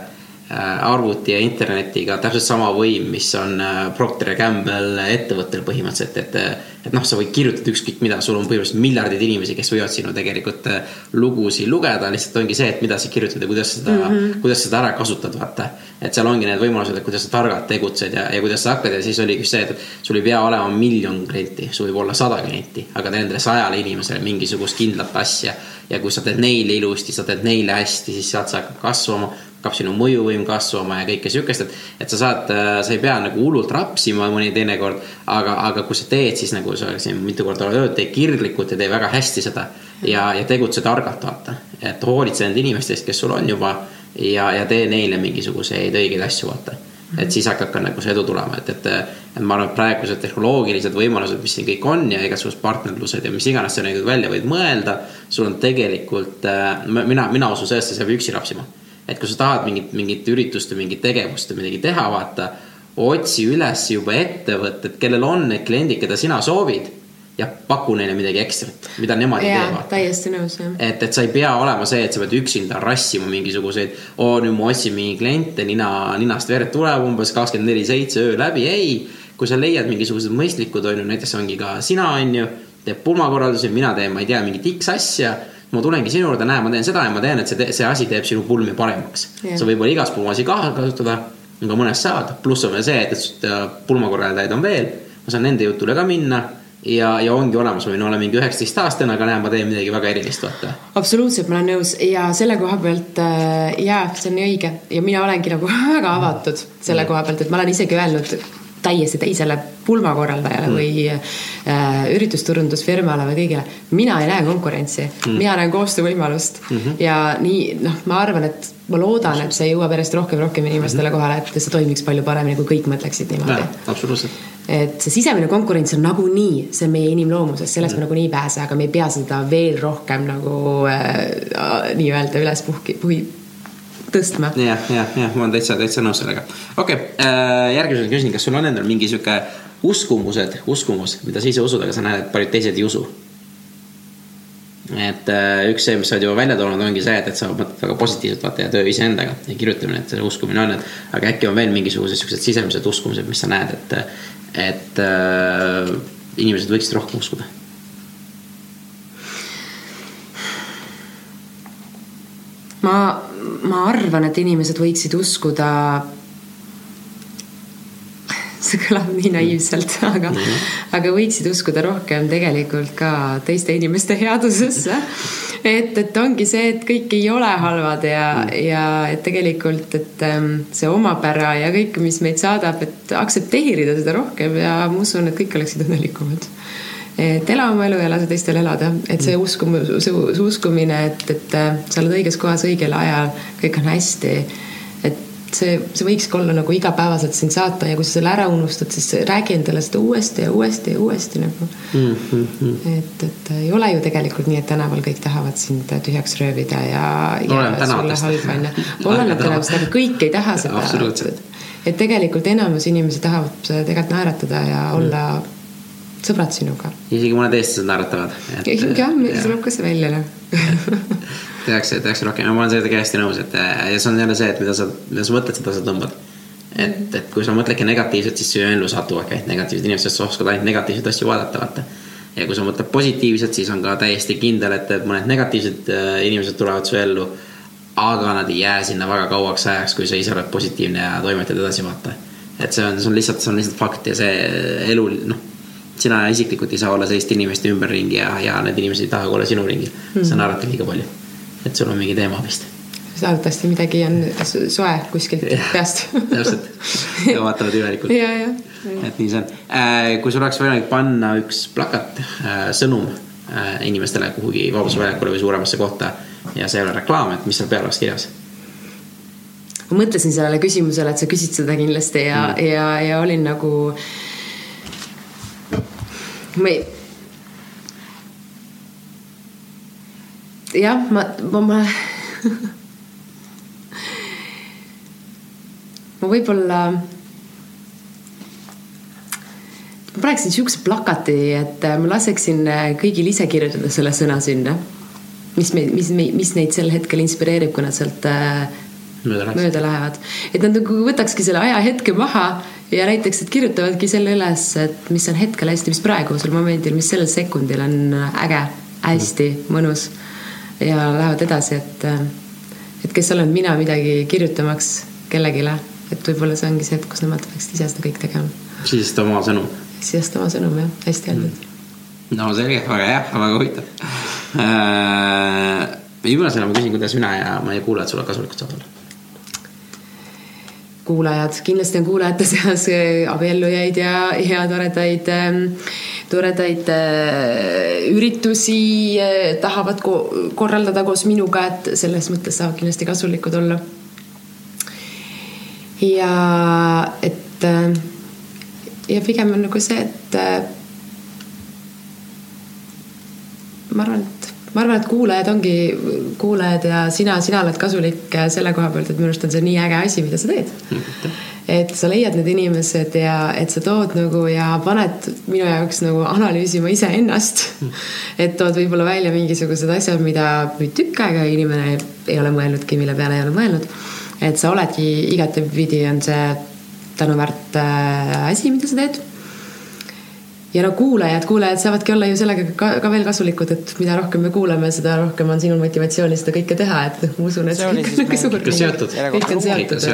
arvuti ja internetiga täpselt sama võim, mis on äh, Procter ja Gamble ettevõttel põhimõtteliselt, et. et noh, sa võid kirjutada ükskõik mida, sul on põhimõtteliselt miljardid inimesi, kes võivad sinu tegelikult äh, lugusid lugeda, lihtsalt ongi see, et mida sa kirjutad ja kuidas seda mm, -hmm. kuidas seda ära kasutad, vaata. et seal ongi need võimalused, et kuidas sa targalt tegutsed ja, ja kuidas sa hakkad ja siis oligi see, et sul ei pea olema miljon klienti, sul võib olla sada klienti, aga nendele sajale inimesele mingisugust kindlat asja. ja kui sa teed neile ilusti, sa teed neile hästi, siis sealt see hakkab kasvama hakkab sinu mõjuvõim kasvama ja kõike sihukest, et. et sa saad, äh, sa ei pea nagu hullult rapsima mõni teinekord, aga, aga kui sa teed, siis nagu sa siin mitu korda oled öelnud, tee kirglikult ja tee väga hästi seda. ja, ja tegutse targalt, vaata, et hoolitse nende inimeste eest, kes sul on juba ja, ja tee neile mingisuguseid õigeid asju, vaata et siis hakkab ka nagu see edu tulema, et, et, et ma arvan, et praegused tehnoloogilised võimalused, mis siin kõik on ja igasugused partnerlused ja mis iganes sa nagu välja võid mõelda. sul on tegelikult, äh, mina, mina usun sellesse, sa ei pea üksi rapsima et kui sa tahad mingit, mingit üritust või mingit tegevust või midagi teha, vaata. otsi üles juba ettevõtted, kellel on need kliendid, keda sina soovid ja paku neile midagi ekstrat, mida nemad ei tee. täiesti nõus, jah. et, et sa ei pea olema see, et sa pead üksinda rassima mingisuguseid. oo, nüüd ma otsin mingi kliente, nina, ninast verd tuleb umbes kakskümmend neli seitse öö läbi, ei. kui sa leiad mingisugused mõistlikud, on ju, näiteks ongi ka sina, on ju, teeb pulmakorraldusi, mina teen, ma ei tea, mingit X asja ma tulengi sinu juurde, näe, ma teen seda ja ma tean, et see, see asi teeb sinu pulmi paremaks. Yeah.. sa võib-olla igas pulmas ei kasutada, aga mõnes saad, pluss on veel see, et, et pulmakorraldajaid on veel. ma saan nende jutule ka minna ja, ja ongi olemas, ma võin olla mingi üheksateist aastane, aga näe, ma teen midagi väga erilist, vaata. absoluutselt, ma olen nõus. Ja selle koha pealt äh, jaa, see on nii õige. Ja mina olengi nagu väga avatud selle koha pealt, et ma olen isegi öelnud täiesti teisele pulmakorraldajale mm. või äh, üritusturundusfirmale või kõigile. mina ei näe konkurentsi mm., mina näen koostöövõimalust mm -hmm. ja nii noh, ma arvan, et ma loodan, et see jõuab järjest rohkem, rohkem inimestele mm -hmm. kohale, et see toimiks palju paremini, kui kõik mõtleksid niimoodi. absoluutselt et see sisemine konkurents on nagunii, see on meie inimloomuses, sellest mm. me nagunii ei pääse, aga me ei pea seda veel rohkem nagu äh, nii-öelda üles puhki, puhi, tõstma. jah, jah, jah, ma olen täitsa, täitsa nõus sellega. okei okay, äh,, järgmisena küsin, kas sul on endal mingi sihuke uskumused, uskumus, mida sa ise usud, aga sa näed, et paljud teised ei usu? et äh, üks see, mis sa oled juba välja toonud, ongi see, et, et sa mõtled väga positiivselt vaata ja töö iseendaga ja kirjutamine, et see uskumine on, et. aga äkki on veel mingisugused siuksed sisemised uskumused, mis sa näed, et, et äh, inimesed võiksid rohkem uskuda ma ma arvan, et inimesed võiksid uskuda. see kõlab nii naiivselt, aga mm, -hmm. aga võiksid uskuda rohkem tegelikult ka teiste inimeste headusesse. et, et ongi see, et kõik ei ole halvad ja mm, -hmm. ja et tegelikult, et ähm, see omapära ja kõik, mis meid saadab, et aktsepteerida seda rohkem ja ma usun, et kõik oleksid õnnelikumad et ela oma elu ja lase teistel elada, et see uskumus, see uskumine, et, et äh, sa oled õiges kohas õigel ajal, kõik on hästi. et see, see võikski olla nagu igapäevaselt sind saata ja kui sa selle ära unustad, siis räägi endale seda uuesti ja uuesti ja uuesti nagu mm. -hmm. et, et ei ole ju tegelikult nii, et tänaval kõik tahavad sind tühjaks röövida ja, ja sulle halba onju. oleneb tänavast, aga kõik ei taha seda. et, tegelikult enamus inimesi tahavad tegelikult naeratada ja olla mm sõbrad sinuga. isegi mõned eestlased naeratavad. jah, meil tuleb ka see välja noh tehakse, tehakse rohkem ja ma olen sellega hästi nõus, et ja see on jälle see, et mida sa, mida sa mõtled, seda sa tõmbad. et, et kui sa mõtledki negatiivselt, siis su ellu satuvad ainult negatiivsed inimesed, sa oskad ainult negatiivseid asju vaadata, vaata. ja kui sa mõtled positiivselt, siis on ka täiesti kindel, et, mõned negatiivsed äh, inimesed tulevad su ellu. aga nad ei jää sinna väga kauaks ajaks, kui sa ise oled positiivne ja toimetad edasi, vaata. et see on, see on lihtsalt, see on lihtsalt fakt ja see elu, noh sina isiklikult ei saa olla selliste inimeste ümberringi ja, ja need inimesed ei taha olla sinu ringil mm.. sa naerata liiga palju. et sul on mingi teema vist. arvatavasti midagi on soe kuskilt peast täpselt, ja vaatavad imelikult. ja, ja. et nii see on. Äh, kui sul oleks võimalik panna üks plakat, äh, sõnum äh, inimestele kuhugi Vabaduse väljakule või suuremasse kohta ja see ei ole reklaam, et mis seal peal oleks kirjas? ma mõtlesin sellele küsimusele, et sa küsid seda kindlasti ja mm., ja, ja olin nagu äh, ei. jah, ma, ma, ma ma võib-olla. ma paneksin siukse plakati, et ma laseksin kõigil ise kirjutada selle sõna sinna. mis meid, mis, mis neid sel hetkel inspireerib, kui nad sealt äh, mööda, mööda lähevad. et nad nagu võtakski selle ajahetke maha ja näiteks, et kirjutavadki selle üles, et mis on hetkel hästi, mis praegusel momendil, mis sellel sekundil on äge, hästi mõnus. ja lähevad edasi, et, et kes olen mina midagi kirjutamaks kellelegi, et võib-olla see ongi see hetk, kus nemad peaksid ise seda kõik tegema. sisesta oma sõnum. sisesta oma sõnum jah, hästi öeldud mm.. no selge, väga hea, väga huvitav äh,. viimasena ma küsin, kuidas mina ja meie kuulajad sulle kasulikud saavad olla kuulajad, kindlasti on kuulajate seas äh, abiellujaid ja, ja toredaid, ähm, toredaid äh, üritusi äh, tahavad ko korraldada koos minuga, et selles mõttes saavad kindlasti kasulikud olla. ja et ja pigem on nagu see, et ma arvan, et ma arvan, et kuulajad ongi kuulajad ja sina, sina oled kasulik selle koha pealt, et minu arust on see nii äge asi, mida sa teed. et sa leiad need inimesed ja et sa tood nagu ja paned minu jaoks nagu analüüsima iseennast. et tood võib-olla välja mingisugused asjad, mida tükk aega inimene ei ole mõelnudki, mille peale ei ole mõelnud. et sa oledki igatepidi on see tänuväärt äh, asi, mida sa teed ja no kuulajad, kuulajad saavadki olla ju sellega ka, ka veel kasulikud, et mida rohkem me kuulame, seda rohkem on sinul motivatsiooni seda kõike teha, et ma usun, et see oli siis meil ikka seotud. kõik on seotud,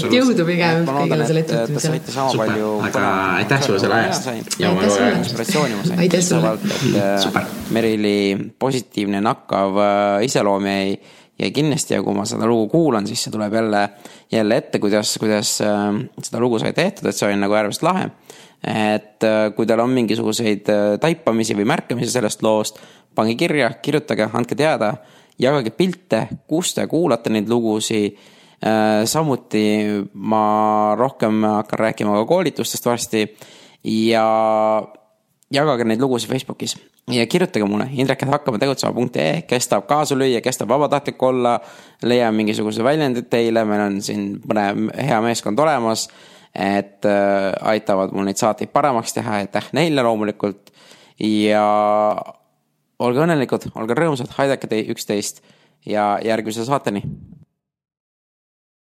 et jõudu pigem kõigile selle ettevõtmisele. super, aga aitäh sulle selle aja eest. aitäh sulle. Äh, Merili positiivne nakkav äh, iseloom jäi jäi kindlasti ja kui ma seda lugu kuulan, siis see tuleb jälle, jälle ette, kuidas, kuidas äh, seda lugu sai tehtud, et see oli nagu äärmiselt lahe et äh, kui teil on mingisuguseid äh, taipamisi või märkamisi sellest loost, pange kirja, kirjutage, andke teada, jagage pilte, kus te kuulate neid lugusid. Äh, samuti ma rohkem hakkan rääkima ka koolitustest varsti. Ja jagage neid lugusid Facebookis ja kirjutage mulle indrek.hakkame tegutsema.ee, kes tahab kaasa lüüa, kes tahab vabatahtlik olla, leian mingisuguse väljendi teile, meil on siin mõne hea meeskond olemas et äh, aitavad mul neid saateid paremaks teha, aitäh neile loomulikult. ja olge õnnelikud, olge rõõmsad, aidake te üksteist ja järgmise saateni